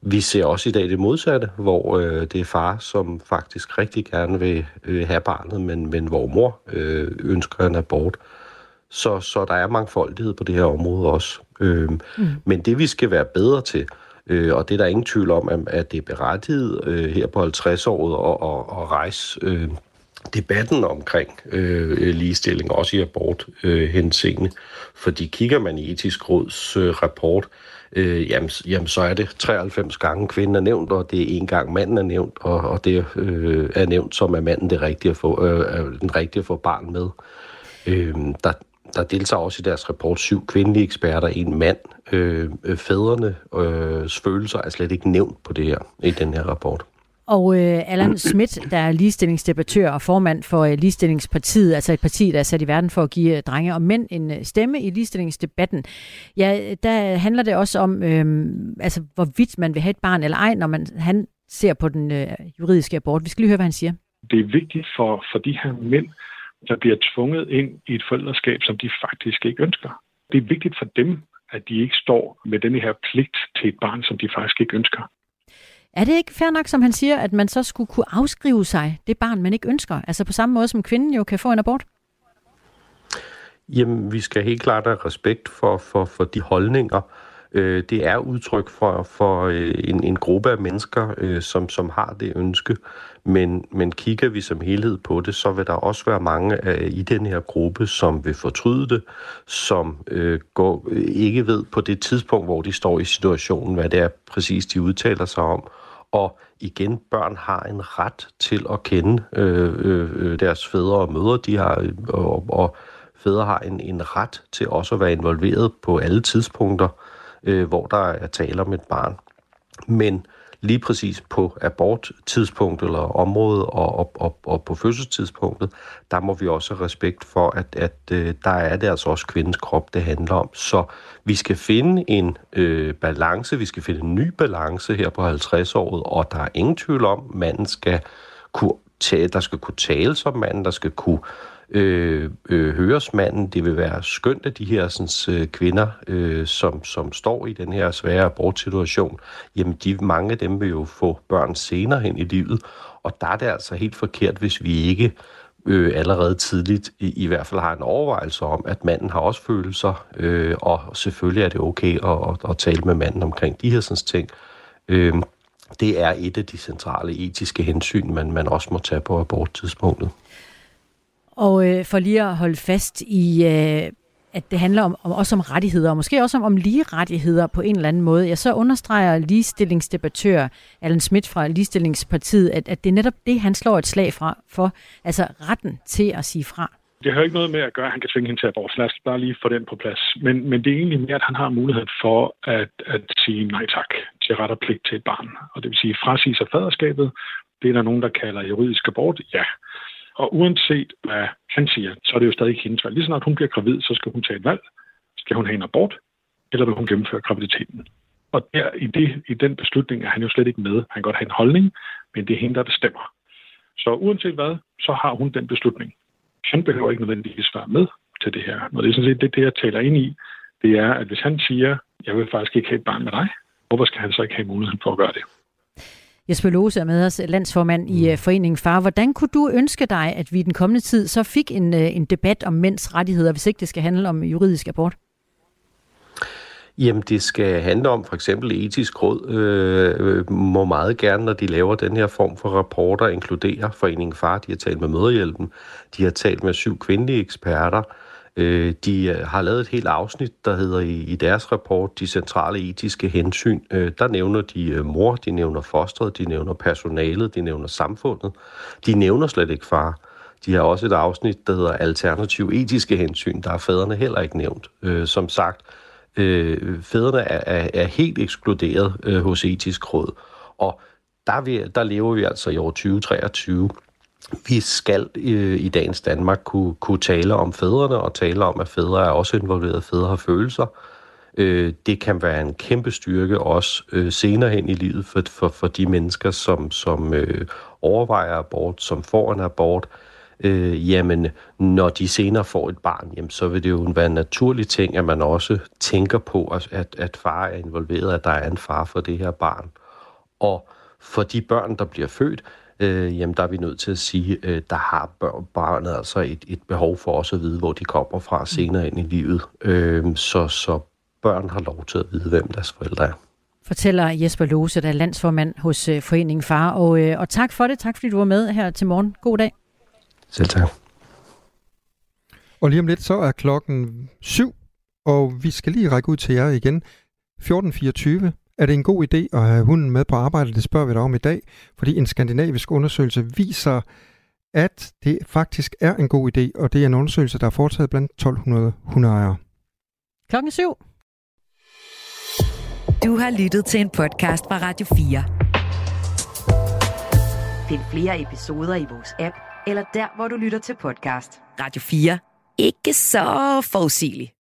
Vi ser også i dag det modsatte, hvor øh, det er far, som faktisk rigtig gerne vil øh, have barnet, men, men hvor mor øh, ønsker en abort. Så, så der er mangfoldighed på det her område også. Øh, mm. Men det vi skal være bedre til, Øh, Øh, og det er der ingen tvivl om, at, at det er berettiget øh, her på 50-året at, at, at rejse øh, debatten omkring øh, ligestilling, også i abort øh, henseende. Fordi kigger man i etisk råds øh, rapport, øh, jamen, jamen så er det 93 gange kvinden er nævnt, og det er en gang manden er nævnt, og, og det øh, er nævnt som er manden det rigtige at få, øh, den rigtige at få barn med. Øh, der, der deltager også i deres rapport syv kvindelige eksperter, en mand. Øh, fædrene øh, følelser er slet ikke nævnt på det her i den her rapport. Og øh, Allan Schmidt, der er ligestillingsdebattør og formand for øh, Ligestillingspartiet, altså et parti, der er sat i verden for at give øh, drenge og mænd en øh, stemme i ligestillingsdebatten. Ja, der handler det også om, øh, altså, hvorvidt man vil have et barn eller ej, når man, han ser på den øh, juridiske abort. Vi skal lige høre, hvad han siger. Det er vigtigt for, for de her mænd, der bliver tvunget ind i et forældreskab, som de faktisk ikke ønsker. Det er vigtigt for dem, at de ikke står med den her pligt til et barn, som de faktisk ikke ønsker. Er det ikke fair nok, som han siger, at man så skulle kunne afskrive sig det barn, man ikke ønsker? Altså på samme måde som kvinden jo kan få en abort? Jamen, vi skal helt klart have respekt for, for, for de holdninger. Øh, det er udtryk for, for øh, en, en gruppe af mennesker, øh, som, som har det ønske. Men, men kigger vi som helhed på det, så vil der også være mange øh, i den her gruppe, som vil fortryde det, som øh, går, øh, ikke ved på det tidspunkt, hvor de står i situationen, hvad det er præcis, de udtaler sig om. Og igen, børn har en ret til at kende øh, øh, øh deres fædre og mødre. De har, øh, og, og fædre har en, en ret til også at være involveret på alle tidspunkter, øh, hvor der er tale om et barn. Men lige præcis på aborttidspunktet eller området og, og, og, og på fødselstidspunktet, der må vi også have respekt for, at, at øh, der er det altså også kvindens krop, det handler om. Så vi skal finde en øh, balance, vi skal finde en ny balance her på 50-året, og der er ingen tvivl om, manden skal kunne tale, der skal kunne tale som manden, der skal kunne øh, øh, høresmanden. Det vil være skønt, at de her sådan, øh, kvinder, øh, som, som står i den her svære abortsituation, jamen de, mange af dem vil jo få børn senere hen i livet, og der er det altså helt forkert, hvis vi ikke øh, allerede tidligt i, i hvert fald har en overvejelse om, at manden har også følelser, øh, og selvfølgelig er det okay at, at, at tale med manden omkring de her sådan, ting. Øh, det er et af de centrale etiske hensyn, man, man også må tage på aborttidspunktet. Og øh, for lige at holde fast i, øh, at det handler om, om, også om rettigheder, og måske også om, om lige rettigheder på en eller anden måde, Jeg så understreger ligestillingsdebattør Allan Schmidt fra Ligestillingspartiet, at, at det er netop det, han slår et slag fra, for, altså retten til at sige fra. Det har ikke noget med at gøre, at han kan tvinge hende til abort. Lad os bare lige få den på plads. Men, men det er egentlig mere, at han har mulighed for at, at sige nej tak til ret og pligt til et barn. Og det vil sige, frasige sig faderskabet. Det er der nogen, der kalder juridisk abort. Ja, og uanset hvad han siger, så er det jo stadig hendes valg. Lige snart hun bliver gravid, så skal hun tage et valg. Skal hun have en abort, eller vil hun gennemføre graviditeten? Og der, i, det, i den beslutning er han jo slet ikke med. Han kan godt have en holdning, men det er hende, der bestemmer. Så uanset hvad, så har hun den beslutning. Han behøver ikke nødvendigvis være med til det her. Og det er sådan set det, det jeg taler ind i. Det er, at hvis han siger, jeg vil faktisk ikke have et barn med dig, hvorfor skal han så ikke have muligheden for at gøre det? Jesper Lose er med os, landsformand i mm. Foreningen Far. Hvordan kunne du ønske dig, at vi i den kommende tid så fik en, øh, en debat om mænds rettigheder, hvis ikke det skal handle om juridisk abort? Jamen, det skal handle om for eksempel etisk råd, øh, må meget gerne, når de laver den her form for rapporter, inkludere Foreningen Far. De har talt med Møderhjælpen, de har talt med syv kvindelige eksperter, Øh, Øh, de øh, har lavet et helt afsnit, der hedder i, i deres rapport De centrale etiske hensyn. Øh, der nævner de øh, mor, de nævner fostret, de nævner personalet, de nævner samfundet. De nævner slet ikke far. De har også et afsnit, der hedder Alternativ etiske hensyn. Der er fædrene heller ikke nævnt. Øh, som sagt, øh, fædrene er, er, er helt ekskluderet øh, hos etisk råd. Og der, vi, der lever vi altså i år 2023 vi skal øh, i dagens Danmark kunne, kunne tale om fædrene og tale om, at fædre er også involveret. Fædre har følelser. Øh, det kan være en kæmpe styrke også øh, senere hen i livet for, for, for de mennesker, som, som øh, overvejer abort, som får en abort. Øh, jamen, når de senere får et barn, jamen, så vil det jo være en naturlig ting, at man også tænker på, at, at far er involveret, at der er en far for det her barn. Og for de børn, der bliver født, øh, jamen der er vi nødt til at sige, øh, der har barnet altså et, et behov for også at vide, hvor de kommer fra senere ind i livet. Øh, så, så børn har lov til at vide, hvem deres forældre er. Fortæller Jesper Lose, der er landsformand hos øh, Foreningen Far. Og, øh, og tak for det. Tak fordi du var med her til morgen. God dag. Selv tak. Og lige om lidt, så er klokken syv, og vi skal lige række ud til jer igen. 14.24. Er det en god idé at have hunden med på arbejde? Det spørger vi dig om i dag, fordi en skandinavisk undersøgelse viser, at det faktisk er en god idé, og det er en undersøgelse, der er foretaget blandt 1200 hundeejere. Klokken syv. Du har lyttet til en podcast fra Radio 4. Find flere episoder i vores app, eller der, hvor du lytter til podcast. Radio 4. Ikke så forudsigeligt.